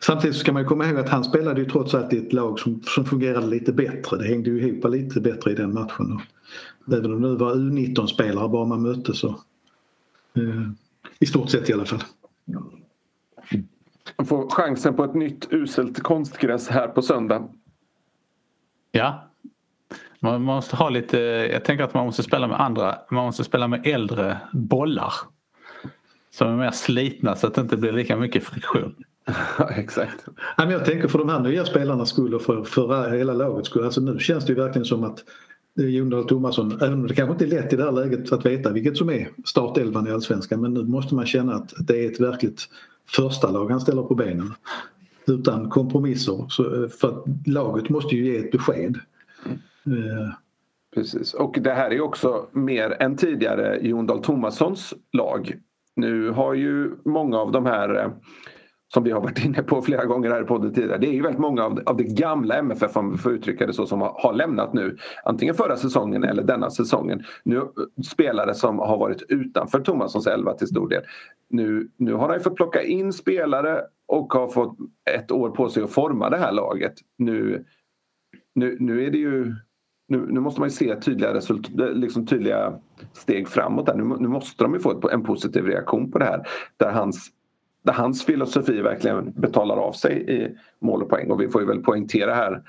Samtidigt ska man komma ihåg att han spelade ju trots allt i ett lag som, som fungerade lite bättre. Det hängde ju ihop lite bättre i den matchen. Även om det var U19-spelare bara man mötte så. I stort sett i alla fall. Man får chansen på ett nytt uselt konstgräs här på söndag. Ja. Man måste ha lite, jag tänker att man måste spela med andra, man måste spela med äldre bollar. Som är mer slitna så att det inte blir lika mycket friktion. Ja, exakt. Jag tänker för de här nya spelarnas skull och för, för hela lagets skull. Alltså nu känns det ju verkligen som att Jon Dahl Tomasson, även om det kanske inte är lätt i det här läget att veta vilket som är startelvan i Allsvenskan men nu måste man känna att det är ett verkligt första lag han ställer på benen. Utan kompromisser. Så, för att laget måste ju ge ett besked. Mm. Precis och det här är också mer än tidigare Jon Dahl Tomassons lag. Nu har ju många av de här eh, som vi har varit inne på flera gånger här i podden tidigare. Det är ju väldigt många av, av det gamla MFF om vi får uttrycka det så som har, har, lämnat nu. Antingen förra säsongen eller denna säsongen. Nu eh, spelare som har varit utanför Tomassons elva till stor del. Nu, nu har han ju fått plocka in spelare och har fått ett år på sig att forma det här laget. Nu, nu, nu är det ju nu, nu, måste man ju se tydliga, result, liksom tydliga steg framåt. Där. Nu, nu måste de ju få ett, en positiv reaktion på det här. Där hans, där hans filosofi verkligen betalar av sig i mål och poäng. Och vi får ju väl poängtera här,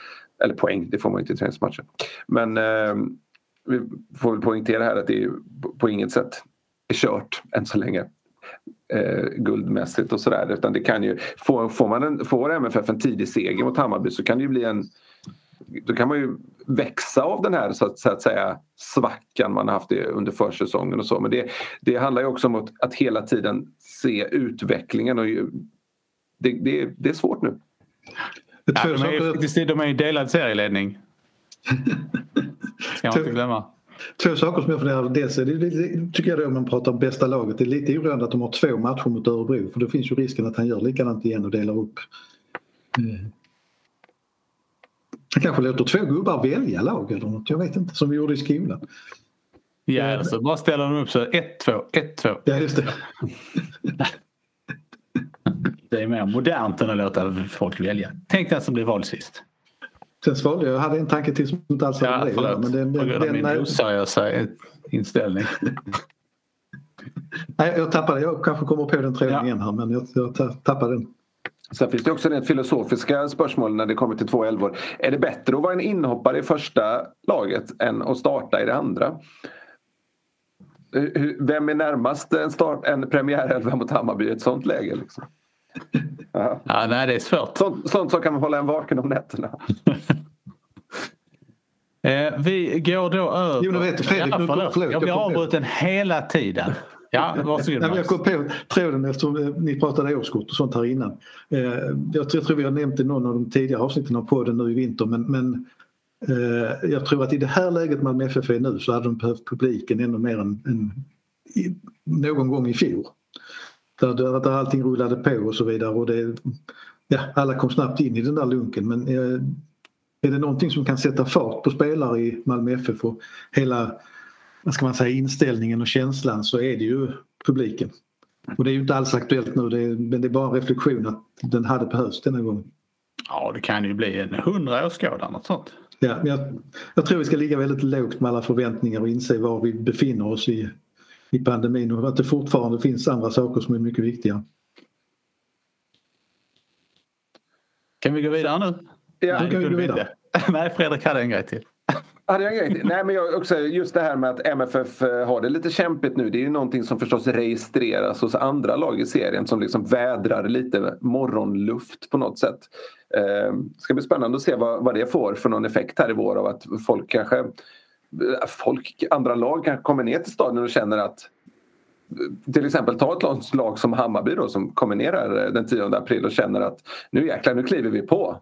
eller poäng, det får man ju inte i träningsmatchen. Men eh, vi får väl poängtera här att det är på inget sätt är kört än så länge. Eh, guldmässigt och sådär. Utan det kan ju, får, får, man en, får MFF en tidig seger mot Hammarby så kan det ju bli en då kan man ju växa av den här så att, så att säga svackan man har haft under försäsongen och så. Men det, det handlar ju också om att, att hela tiden se utvecklingen och ju, det, det, det är svårt nu. Ja, de, är ju, faktiskt, de är ju delad serieledning. Ska man inte glömma. Två saker som jag funderar Dels är det, det, tycker jag då om man pratar om bästa laget. Det är lite oroande att de har två matcher mot Örebro för då finns ju risken att han gör likadant igen och delar upp eh, han kanske låter två gubbar välja lag eller något. Jag vet inte. Som vi gjorde i skolan. Ja, så bara ställer de upp så 1-2, 1-2. Ja, just det. det är mer modernt än att låta folk välja. Tänk den som blir vald sist. Sen svalde jag. Jag hade en tanke till som inte alls hade ja, med det men den, den, den, min oseriösa inställning. Nej, jag tappade. Jag kanske kommer på den träningen ja. igen här men jag, jag tappade den. Sen finns det också rent filosofiska spörsmål när det kommer till två elvor. Är det bättre att vara en inhoppare i första laget än att starta i det andra? Vem är närmast en, start, en premiärelva mot Hammarby i ett sånt läge? Liksom? Ja. ja, nej det är svårt. Sånt, sånt som kan hålla en vaken om nätterna. eh, vi går då över... Jo, vet Fredrik, ja, förlåt. Jag blir avbruten hela tiden. Ja, varsågod Jag kom på tråden eftersom eh, ni pratade årskort och sånt här innan. Eh, jag tror vi har nämnt i någon av de tidigare avsnitten av podden nu i vinter men, men eh, jag tror att i det här läget Malmö FF är nu så hade de behövt publiken ännu mer än, än någon gång i fjol. Där, där, där allting rullade på och så vidare och det, ja, alla kom snabbt in i den där lunken men är det någonting som kan sätta fart på spelare i Malmö FF och hela vad ska man säga, inställningen och känslan så är det ju publiken. Och det är ju inte alls aktuellt nu det är, men det är bara en reflektion att den hade behövts denna gången. Ja det kan ju bli en hundra åskådare något sånt. Ja, men jag, jag tror vi ska ligga väldigt lågt med alla förväntningar och inse var vi befinner oss i, i pandemin och att det fortfarande finns andra saker som är mycket viktiga. Kan vi gå vidare nu? Ja, Nej, kan vi gå vidare. Nej, Fredrik hade en grej till. Hade jag en Nej, men jag också, just det här med att MFF eh, har det lite kämpigt nu. Det är ju någonting som förstås registreras hos andra lag i serien som liksom vädrar lite morgonluft på något sätt. Ehm, det eh, ska bli spännande att se vad, vad det får för någon effekt här i vår av att folk kanske eh, folk, andra lag kanske kommer ner till stadion och känner att eh, till exempel ta ett lag som Hammarby då, som kommer ner här den 10 april och känner att nu jäklar, nu kliver vi på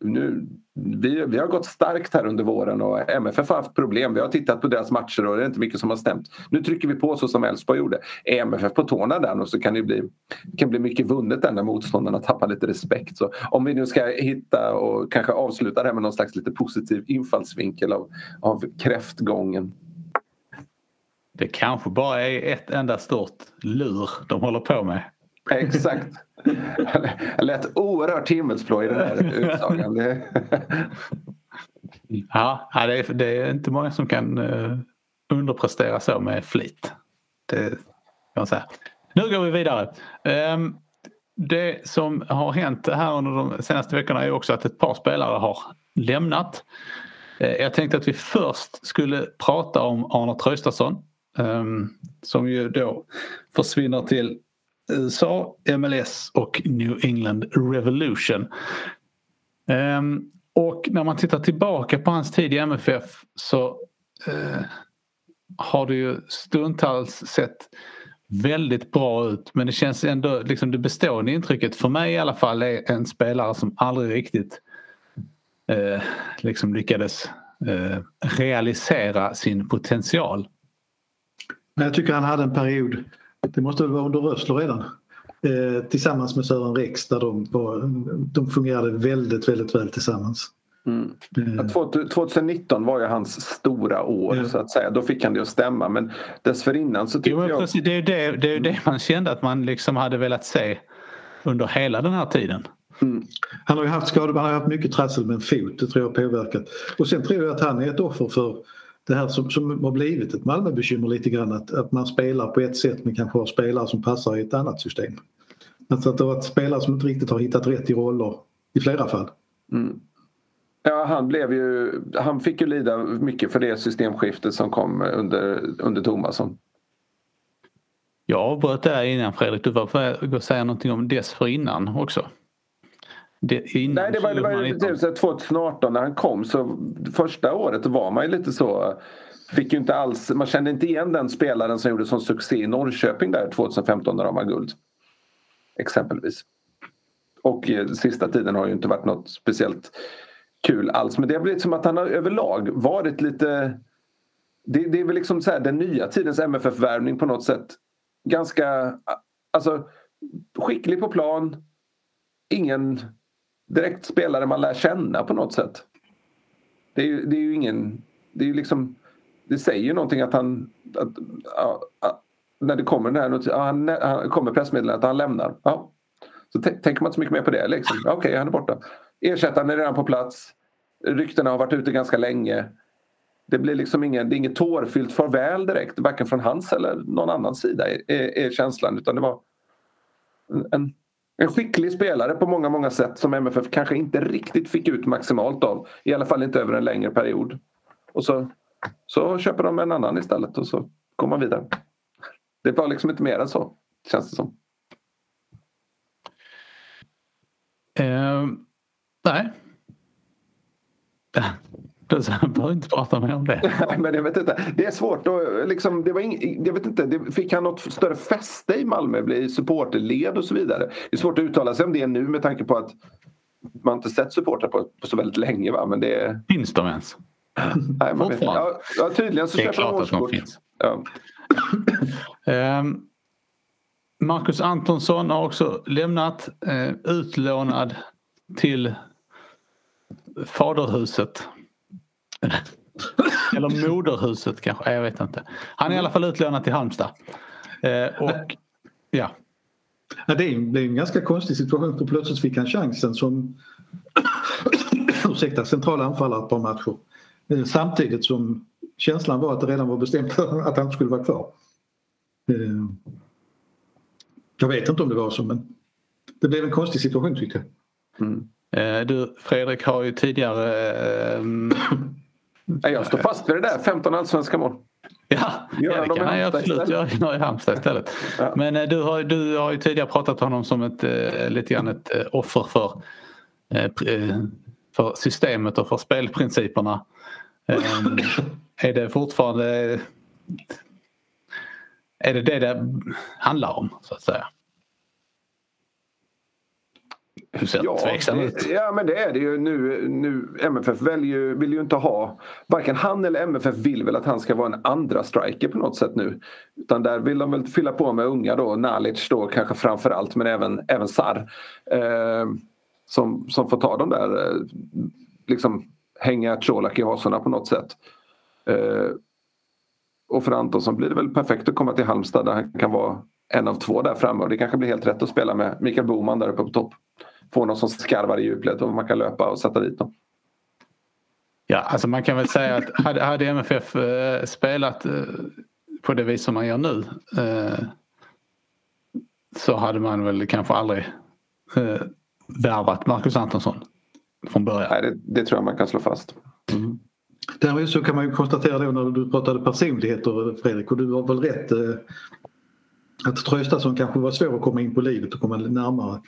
nu, vi, vi har gått starkt här under våren och MFF har haft problem. Vi har tittat på deras matcher och det är inte mycket som har stämt. Nu trycker vi på så som Elfsborg gjorde. Är MFF på tårna där och så kan det bli, kan bli mycket vunnet där när motståndarna tappar lite respekt. Så om vi nu ska hitta och kanske avsluta det här med någon slags lite positiv infallsvinkel av, av kräftgången. Det kanske bara är ett enda stort lur de håller på med. Exakt. Jag lät oerhört himmelsblå i den här utsagan. ja, det är, det är inte många som kan eh, underprestera så med flit. Det kan säga. Nu går vi vidare. Ehm, det som har hänt här under de senaste veckorna är också att ett par spelare har lämnat. Eh, jag tänkte att vi först skulle prata om Arne Traustason ehm, som ju då försvinner till USA, MLS och New England Revolution. Um, och när man tittar tillbaka på hans tid i MFF så uh, har det ju stundtals sett väldigt bra ut men det känns ändå, liksom det bestående intrycket för mig i alla fall är en spelare som aldrig riktigt uh, liksom lyckades uh, realisera sin potential. Jag tycker han hade en period det måste väl vara under Rössler redan. Eh, tillsammans med Sören Rex där de, var, de fungerade väldigt, väldigt väl tillsammans. Mm. Eh. 2019 var ju hans stora år ja. så att säga. Då fick han det att stämma men dessförinnan så tyckte jo, jag... Precis, det är ju det, det, är det man kände att man liksom hade velat se under hela den här tiden. Mm. Han har ju haft skador, han har haft mycket trassel med en fot, det tror jag har påverkat. Och sen tror jag att han är ett offer för det här som, som har blivit ett Malmöbekymmer lite grann att, att man spelar på ett sätt men kanske har spelare som passar i ett annat system. Alltså att det har varit spelare som inte riktigt har hittat rätt i roller i flera fall. Mm. Ja, han, blev ju, han fick ju lida mycket för det systemskiftet som kom under, under Tomasson. Jag avbröt där innan Fredrik, du var på att säga någonting om dessförinnan också. Det, Nej, det var, det var inte... 2018 när han kom så första året var man ju lite så Fick ju inte alls, man kände inte igen den spelaren som gjorde sån succé i Norrköping där 2015 när de var guld. Exempelvis. Och eh, sista tiden har ju inte varit något speciellt kul alls. Men det har blivit som att han har överlag varit lite... Det, det är väl liksom så här, den nya tidens MFF-värvning på något sätt. Ganska... Alltså skicklig på plan. Ingen direkt spelare man lär känna på något sätt. Det är ju, det är ju ingen... Det är ju liksom... Det säger ju någonting att han... Att, att, när det kommer den här han, han kommer pressmeddelandet att han lämnar. Ja. Så tänker man inte så mycket mer på det. Liksom. Okej, okay, han är borta. Ersättaren är redan på plats. Ryktena har varit ute ganska länge. Det blir liksom ingen, det är inget tårfyllt farväl direkt, varken från hans eller någon annans sida är, är, är känslan. Utan det var en, en skicklig spelare på många, många sätt som MFF kanske inte riktigt fick ut maximalt av. I alla fall inte över en längre period. Och så, så köper de en annan istället och så går man vidare. Det var liksom inte mer än så, känns det som. Uh, nej. Du behöver inte prata mer om det. men jag vet inte. Det är svårt. Att, liksom, det var ing, jag vet inte, det, fick han något större fäste i Malmö? Bli supporterled och så vidare? Det är svårt att uttala sig om det nu med tanke på att man inte sett supportrar på, på så väldigt länge. Va? Men det... Finns de ens? Nej, man vet ja, ja, tydligen så att de finns. Ja. um, Marcus Antonsson har också lämnat uh, utlånad till faderhuset. Eller moderhuset kanske, jag vet inte. Han är i alla fall utlånad till Halmstad. Uh, och ja. ja det blev en ganska konstig situation för plötsligt fick han chansen som ursäkta, central anfallare ett par matcher. Eh, samtidigt som känslan var att det redan var bestämt att han skulle vara kvar. Eh, jag vet inte om det var så men det blev en konstig situation tyckte jag. Mm. Eh, du Fredrik har ju tidigare... Jag står fast vid det där, 15 allsvenska mål. Ja, ja det kan han absolut göra i Halmstad istället. Ja. Men du har, du har ju tidigare pratat om honom som ett, lite grann ett offer för, för systemet och för spelprinciperna. Är det fortfarande... Är det det det handlar om så att säga? Du ser ja, tveksam ut. Ja, men det är det ju. Nu, nu, MFF väljer, vill ju inte ha... Varken han eller MFF vill väl att han ska vara en andra striker på något sätt nu. Utan där vill de väl fylla på med unga då. Nalic då kanske framför allt, men även, även Sar. Eh, som, som får ta de där... Eh, liksom hänga Colak i hasorna på något sätt. Eh, och för Antonsson blir det väl perfekt att komma till Halmstad där han kan vara en av två där framme och det kanske blir helt rätt att spela med Mikael Boman där uppe på topp. Få någon som skarvar i djuplet och man kan löpa och sätta dit dem. Ja, alltså man kan väl säga att hade, hade MFF eh, spelat eh, på det vis som man gör nu eh, så hade man väl kanske aldrig eh, värvat Marcus Antonsson från början. Nej, det, det tror jag man kan slå fast. Mm. Däremot så kan man ju konstatera då när du pratade personligheter Fredrik och du har väl rätt eh, att Traustason kanske var svår att komma in på livet och komma närmare.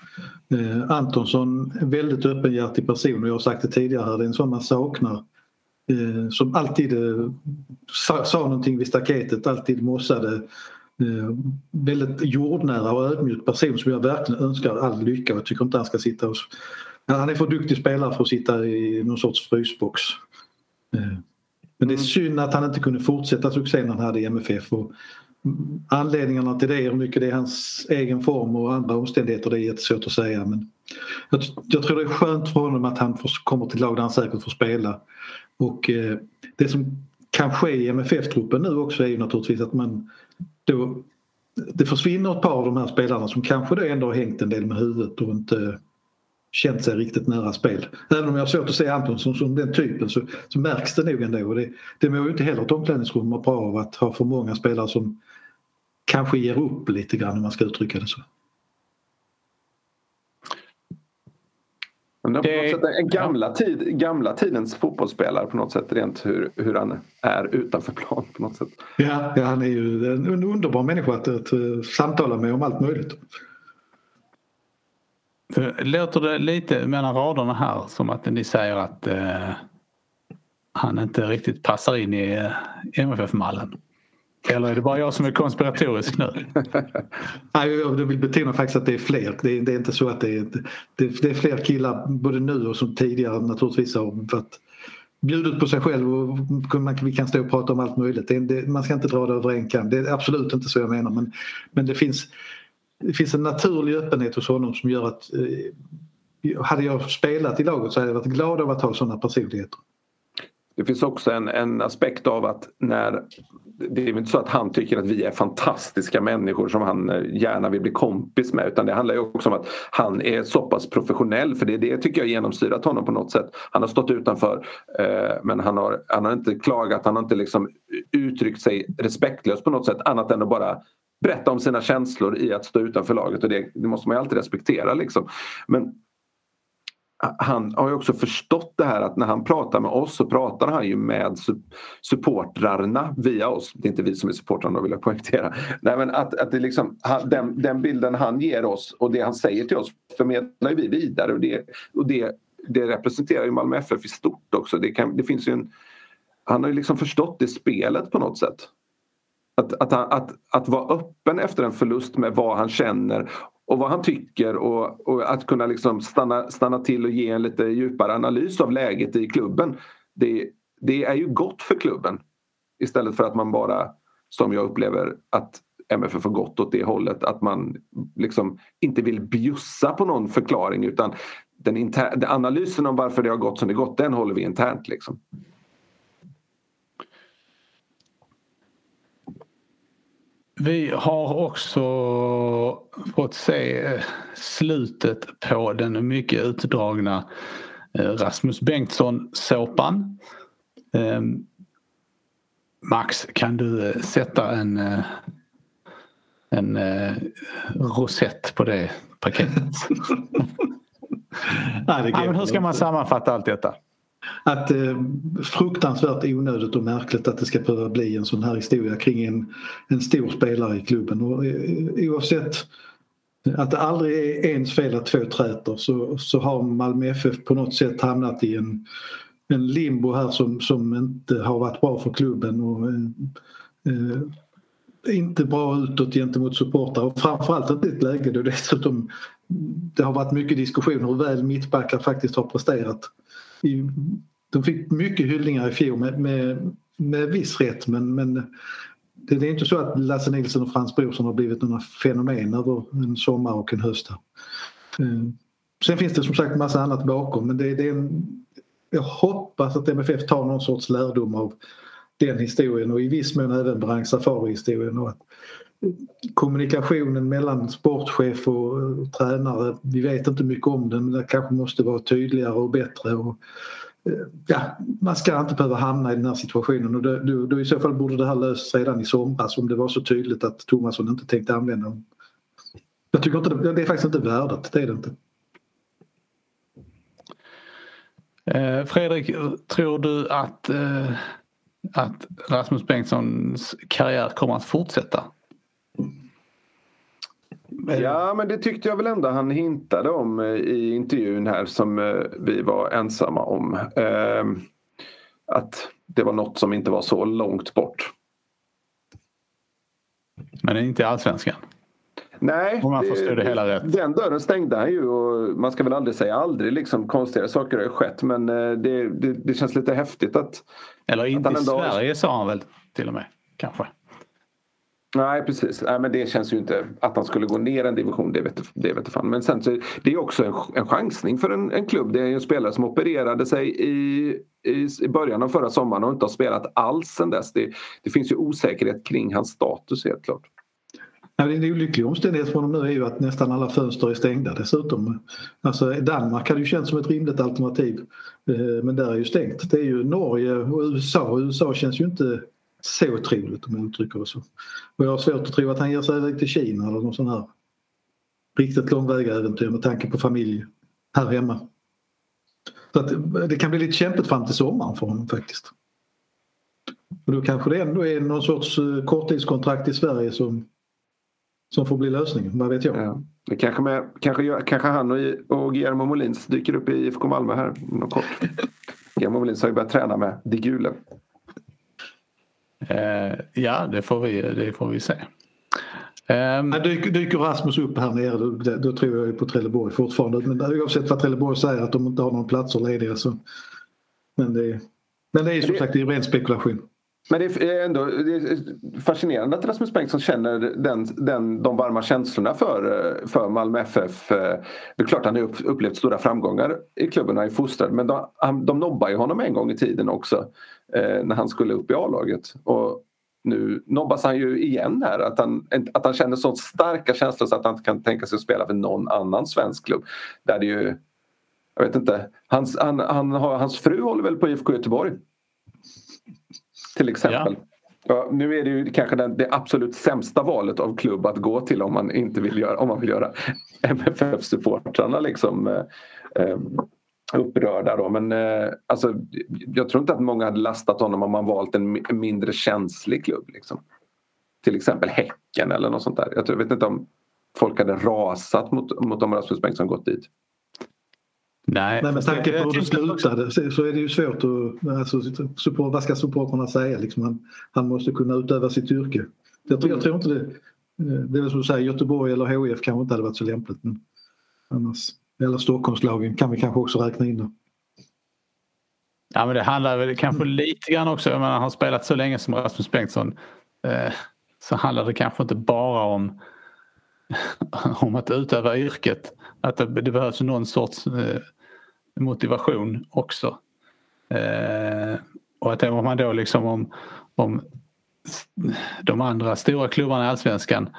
Eh, Antonsson, väldigt öppenhjärtig person och jag har sagt det tidigare här, det är en sån man saknar. Eh, som alltid eh, sa, sa någonting vid staketet, alltid mossade. Eh, väldigt jordnära och ödmjuk person som jag verkligen önskar all lycka och tycker inte han ska sitta och... Han är för duktig spelare för att sitta i någon sorts frysbox. Eh, men det är mm. synd att han inte kunde fortsätta succén han hade i MFF. Och anledningarna till det, hur mycket det är hans egen form och andra omständigheter, det är jättesvårt att säga. Men jag, jag tror det är skönt för honom att han får, kommer till lag där han säkert får spela. Och eh, det som kan ske i MFF-truppen nu också är ju naturligtvis att man då det försvinner ett par av de här spelarna som kanske då ändå har hängt en del med huvudet och inte känt sig riktigt nära spel. Även om jag har svårt att se Antonsson som den typen så, så märks det nog ändå. Och det, det mår ju inte heller ett omklädningsrum bra av att ha för många spelare som kanske ger upp lite grann om man ska uttrycka det så. Det, en gamla, tid, gamla tidens fotbollsspelare på något sätt rent hur, hur han är utanför plan på något sätt. Ja, ja han är ju en underbar människa att, att, att samtala med om allt möjligt. Låter det lite mellan raderna här som att ni säger att eh, han inte riktigt passar in i eh, MFF-mallen? Eller är det bara jag som är konspiratorisk nu? Nej, jag vill betona faktiskt att det är fler. Det är, det är inte så att det är, det, det, är fler killar både nu och som tidigare naturligtvis har varit bjudit på sig själv och man, vi kan stå och prata om allt möjligt. Det, man ska inte dra det över en kam. Det är absolut inte så jag menar men, men det, finns, det finns en naturlig öppenhet hos honom som gör att eh, hade jag spelat i laget så hade jag varit glad av att ha sådana personligheter. Det finns också en, en aspekt av att när det är inte så att han tycker att vi är fantastiska människor som han eh, gärna vill bli kompis med utan det handlar ju också om att han är så pass professionell för det, det tycker jag genomsyrat honom på något sätt. Han har stått utanför eh, men han har, han har inte klagat, han har inte liksom uttryckt sig respektlöst på något sätt annat än att bara berätta om sina känslor i att stå utanför laget och det, det måste man ju alltid respektera. Liksom. Men han har ju också förstått det här att när han pratar med oss så pratar han ju med supportrarna via oss. Det är inte vi som är supportrarna vill jag poängtera. Nej, men att, att det liksom, den, den bilden han ger oss och det han säger till oss förmedlar vi vidare och det, och det, det representerar ju Malmö FF i stort också. Det, kan, det finns en, han har ju liksom förstått det spelet på något sätt. Att, att, att, att vara öppen efter en förlust med vad han känner och vad han tycker och, och, att kunna liksom stanna, stanna till och ge en lite djupare analys av läget i klubben. Det, det är ju gott för klubben istället för att man bara, som jag upplever att MFF har gått åt det hållet, att man liksom inte vill bjussa på någon förklaring utan den, inter- analysen om varför det har gått som det gått, den håller vi internt. Liksom. Vi har också fått se slutet på den mycket utdragna eh, Rasmus Bengtsson-såpan. Ehm, Max, kan du eh, sätta en, eh, en rosett på det paketet? Nej, det men hur ska man sammanfatta allt detta? Att det eh, fruktansvärt onödigt och märkligt att det ska behöva bli en sån här historia kring en, en stor spelare i klubben. Och, eh, oavsett att det aldrig är ens fel att två träter så, så har Malmö FF på något sätt hamnat i en, en limbo här som, som inte har varit bra för klubben. Och, eh, eh inte bra utåt gentemot supportrar och framförallt inte i ett läge då dessutom det har varit mycket diskussioner hur väl mittbackar faktiskt har presterat. De fick mycket hyllningar i fjol med, med, med viss rätt men, men det är inte så att Lasse Nilsson och Frans Brorsson har blivit några fenomen över en sommar och en höst. Eh, sen finns det som sagt massa annat bakom men det, det är en, jag hoppas att MFF tar någon sorts lärdom av den historien och i viss mån även Brang Safari-historien. Kommunikationen mellan sportchef och tränare, vi vet inte mycket om den men det kanske måste vara tydligare och bättre. Och, eh, ja, man ska inte behöva hamna i den här situationen och då, då, i så fall borde det här lösts redan i somras om det var så tydligt att Thomasson inte tänkte använda dem. Jag tycker inte det, det är faktiskt inte värdet, det är det inte. Eh, Fredrik, tror du att, eh, att Rasmus Bengtssons karriär kommer att fortsätta? Ja men det tyckte jag väl ändå han hintade om eh, i intervjun här som vi var ensamma om. Ehm, att det var något som inte var så långt bort. Men inte i Allsvenskan? Nej, Om man förstår det, hela rätt. den dörren stängde han ju och man ska väl aldrig säga aldrig. Liksom, konstigare saker har ju skett men eh, det, det, det känns lite häftigt att... Eller inte att i Sverige sa han väl till och med, kanske. Nej precis, Nej, men det känns ju inte att han skulle gå ner en division, det vet, det vet fan. Men sen så det är också en, en chansning för en, en klubb. Det är en spelare som opererade sig i, i, i början av förra sommaren och inte har spelat alls sen dess. Det, det finns ju osäkerhet kring hans status helt klart. Ja, en olycklig omständighet för honom nu är ju att nästan alla fönster är stängda dessutom. Alltså Danmark hade ju känts som ett rimligt alternativ eh, men där är ju stängt. Det är ju Norge och USA USA känns ju inte så otroligt om jag uttrycker det så. Och jag har svårt att tro att han ger sig iväg till Kina eller någon sån här riktigt långväga äventyr med tanke på familj här hemma. Så att det kan bli lite kämpigt fram till sommaren för honom faktiskt. Och då kanske det ändå är någon sorts eh, korttidskontrakt i Sverige som som får bli lösningen. Vad vet jag? Ja. Det kanske, med, kanske, kanske han och, och Guillermo Molins dyker upp i IFK Malmö här inom kort. Guillermo Molins har ju börjat träna med De Gule. Uh, ja, det får vi, det får vi se. Um, dyker, dyker Rasmus upp här nere då, då tror jag på Trelleborg fortfarande. Men oavsett vad Trelleborg säger att de inte har någon platser lediga så. Men det, men det är som det, sagt ren spekulation. Men det är ändå det är fascinerande att Rasmus Bengtsson känner den, den, de varma känslorna för, för Malmö FF. Det är klart han har upplevt stora framgångar i klubben, han är fostrad. Men de, de nobbade ju honom en gång i tiden också eh, när han skulle upp i A-laget. Och nu nobbas han ju igen här. Att han, att han känner så starka känslor så att han inte kan tänka sig att spela för någon annan svensk klubb. Där det ju, jag vet inte, hans, han, han, hans fru håller väl på IFK Göteborg till exempel. Ja. Ja, nu är det ju kanske den, det absolut sämsta valet av klubb att gå till om man inte vill göra, om man vill göra MFF-supportrarna liksom eh, eh, upprörda då. Men eh, alltså, jag tror inte att många hade lastat honom om man valt en mindre känslig klubb. Liksom. Till exempel Häcken eller något sånt där. Jag, tror, jag vet inte om folk hade rasat mot, mot om Rasmus Bengtsson gått dit. Nej, Nej med tanke på hur det slutade så är det ju svårt att... Alltså, support, vad ska supportrarna säga? Liksom han, han måste kunna utöva sitt yrke. Jag tror, jag tror inte det... Det är väl som du säger, Göteborg eller HIF kanske inte hade varit så lämpligt. Men annars, eller Stockholmslagen kan vi kanske också räkna in. Då. Ja men det handlar väl kanske mm. lite grann också, om man har spelat så länge som Rasmus Bengtsson eh, så handlar det kanske inte bara om, om att utöva yrket att det, det behövs någon sorts eh, motivation också. Eh, och att om man då liksom om, om de andra stora klubbarna i Allsvenskan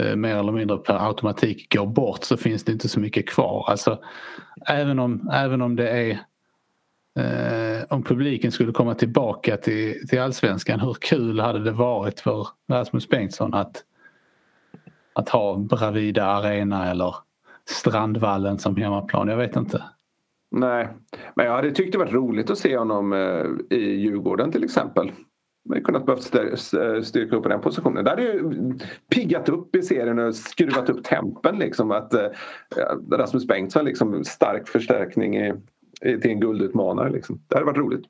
Eh, mer eller mindre per automatik går bort så finns det inte så mycket kvar. Alltså, även, om, även om det är eh, om publiken skulle komma tillbaka till, till allsvenskan, hur kul hade det varit för Rasmus Bengtsson att, att ha Bravida Arena eller Strandvallen som hemmaplan. Jag vet inte. Nej, men jag hade tyckt det varit roligt att se honom eh, i Djurgården till exempel. Man kunnat behövt styrka upp i den positionen. Det hade ju piggat upp i serien och skruvat upp tempen. Liksom, att eh, Rasmus Bengtsson liksom stark förstärkning i, i, till en guldutmanare. Liksom. Det hade varit roligt.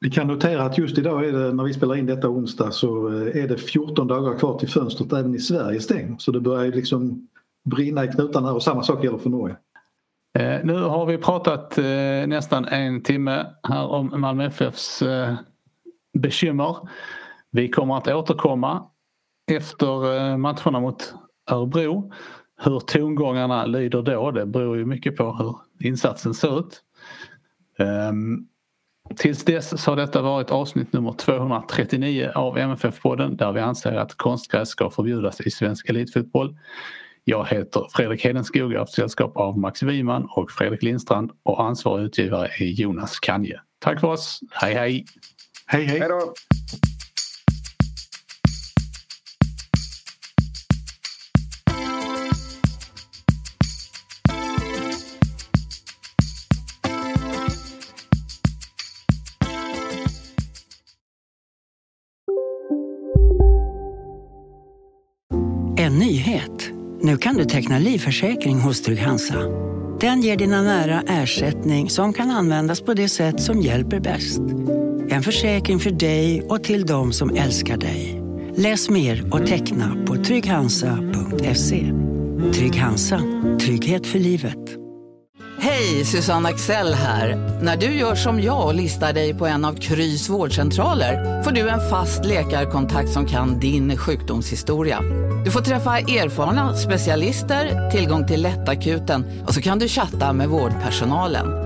Vi kan notera att just idag är det, när vi spelar in detta onsdag så eh, är det 14 dagar kvar till fönstret även i Sverige stänger. Så det börjar liksom brinna i knutarna och samma sak gäller för Norge. Eh, nu har vi pratat eh, nästan en timme här om Malmö FFs eh, bekymmer. Vi kommer att återkomma efter eh, matcherna mot Örebro. Hur tongångarna lyder då, det beror ju mycket på hur insatsen ser ut. Um, tills dess så har detta varit avsnitt nummer 239 av MFF-podden där vi anser att konstgräs ska förbjudas i svensk elitfotboll. Jag heter Fredrik Hedenskog, jag har sällskap av Max Wiman och Fredrik Lindstrand och ansvarig utgivare är Jonas Kanje. Tack för oss, hej hej! Hej hej! hej då. En nyhet. Nu kan du teckna livförsäkring hos Trygg-Hansa. Den ger dina nära ersättning som kan användas på det sätt som hjälper bäst. En försäkring för dig och till de som älskar dig. Läs mer och teckna på trygghansa.se. Trygg Hansa. Trygghet för livet. Hej, Susanne Axel här. När du gör som jag och listar dig på en av Krys vårdcentraler får du en fast läkarkontakt som kan din sjukdomshistoria. Du får träffa erfarna specialister, tillgång till lättakuten och så kan du chatta med vårdpersonalen.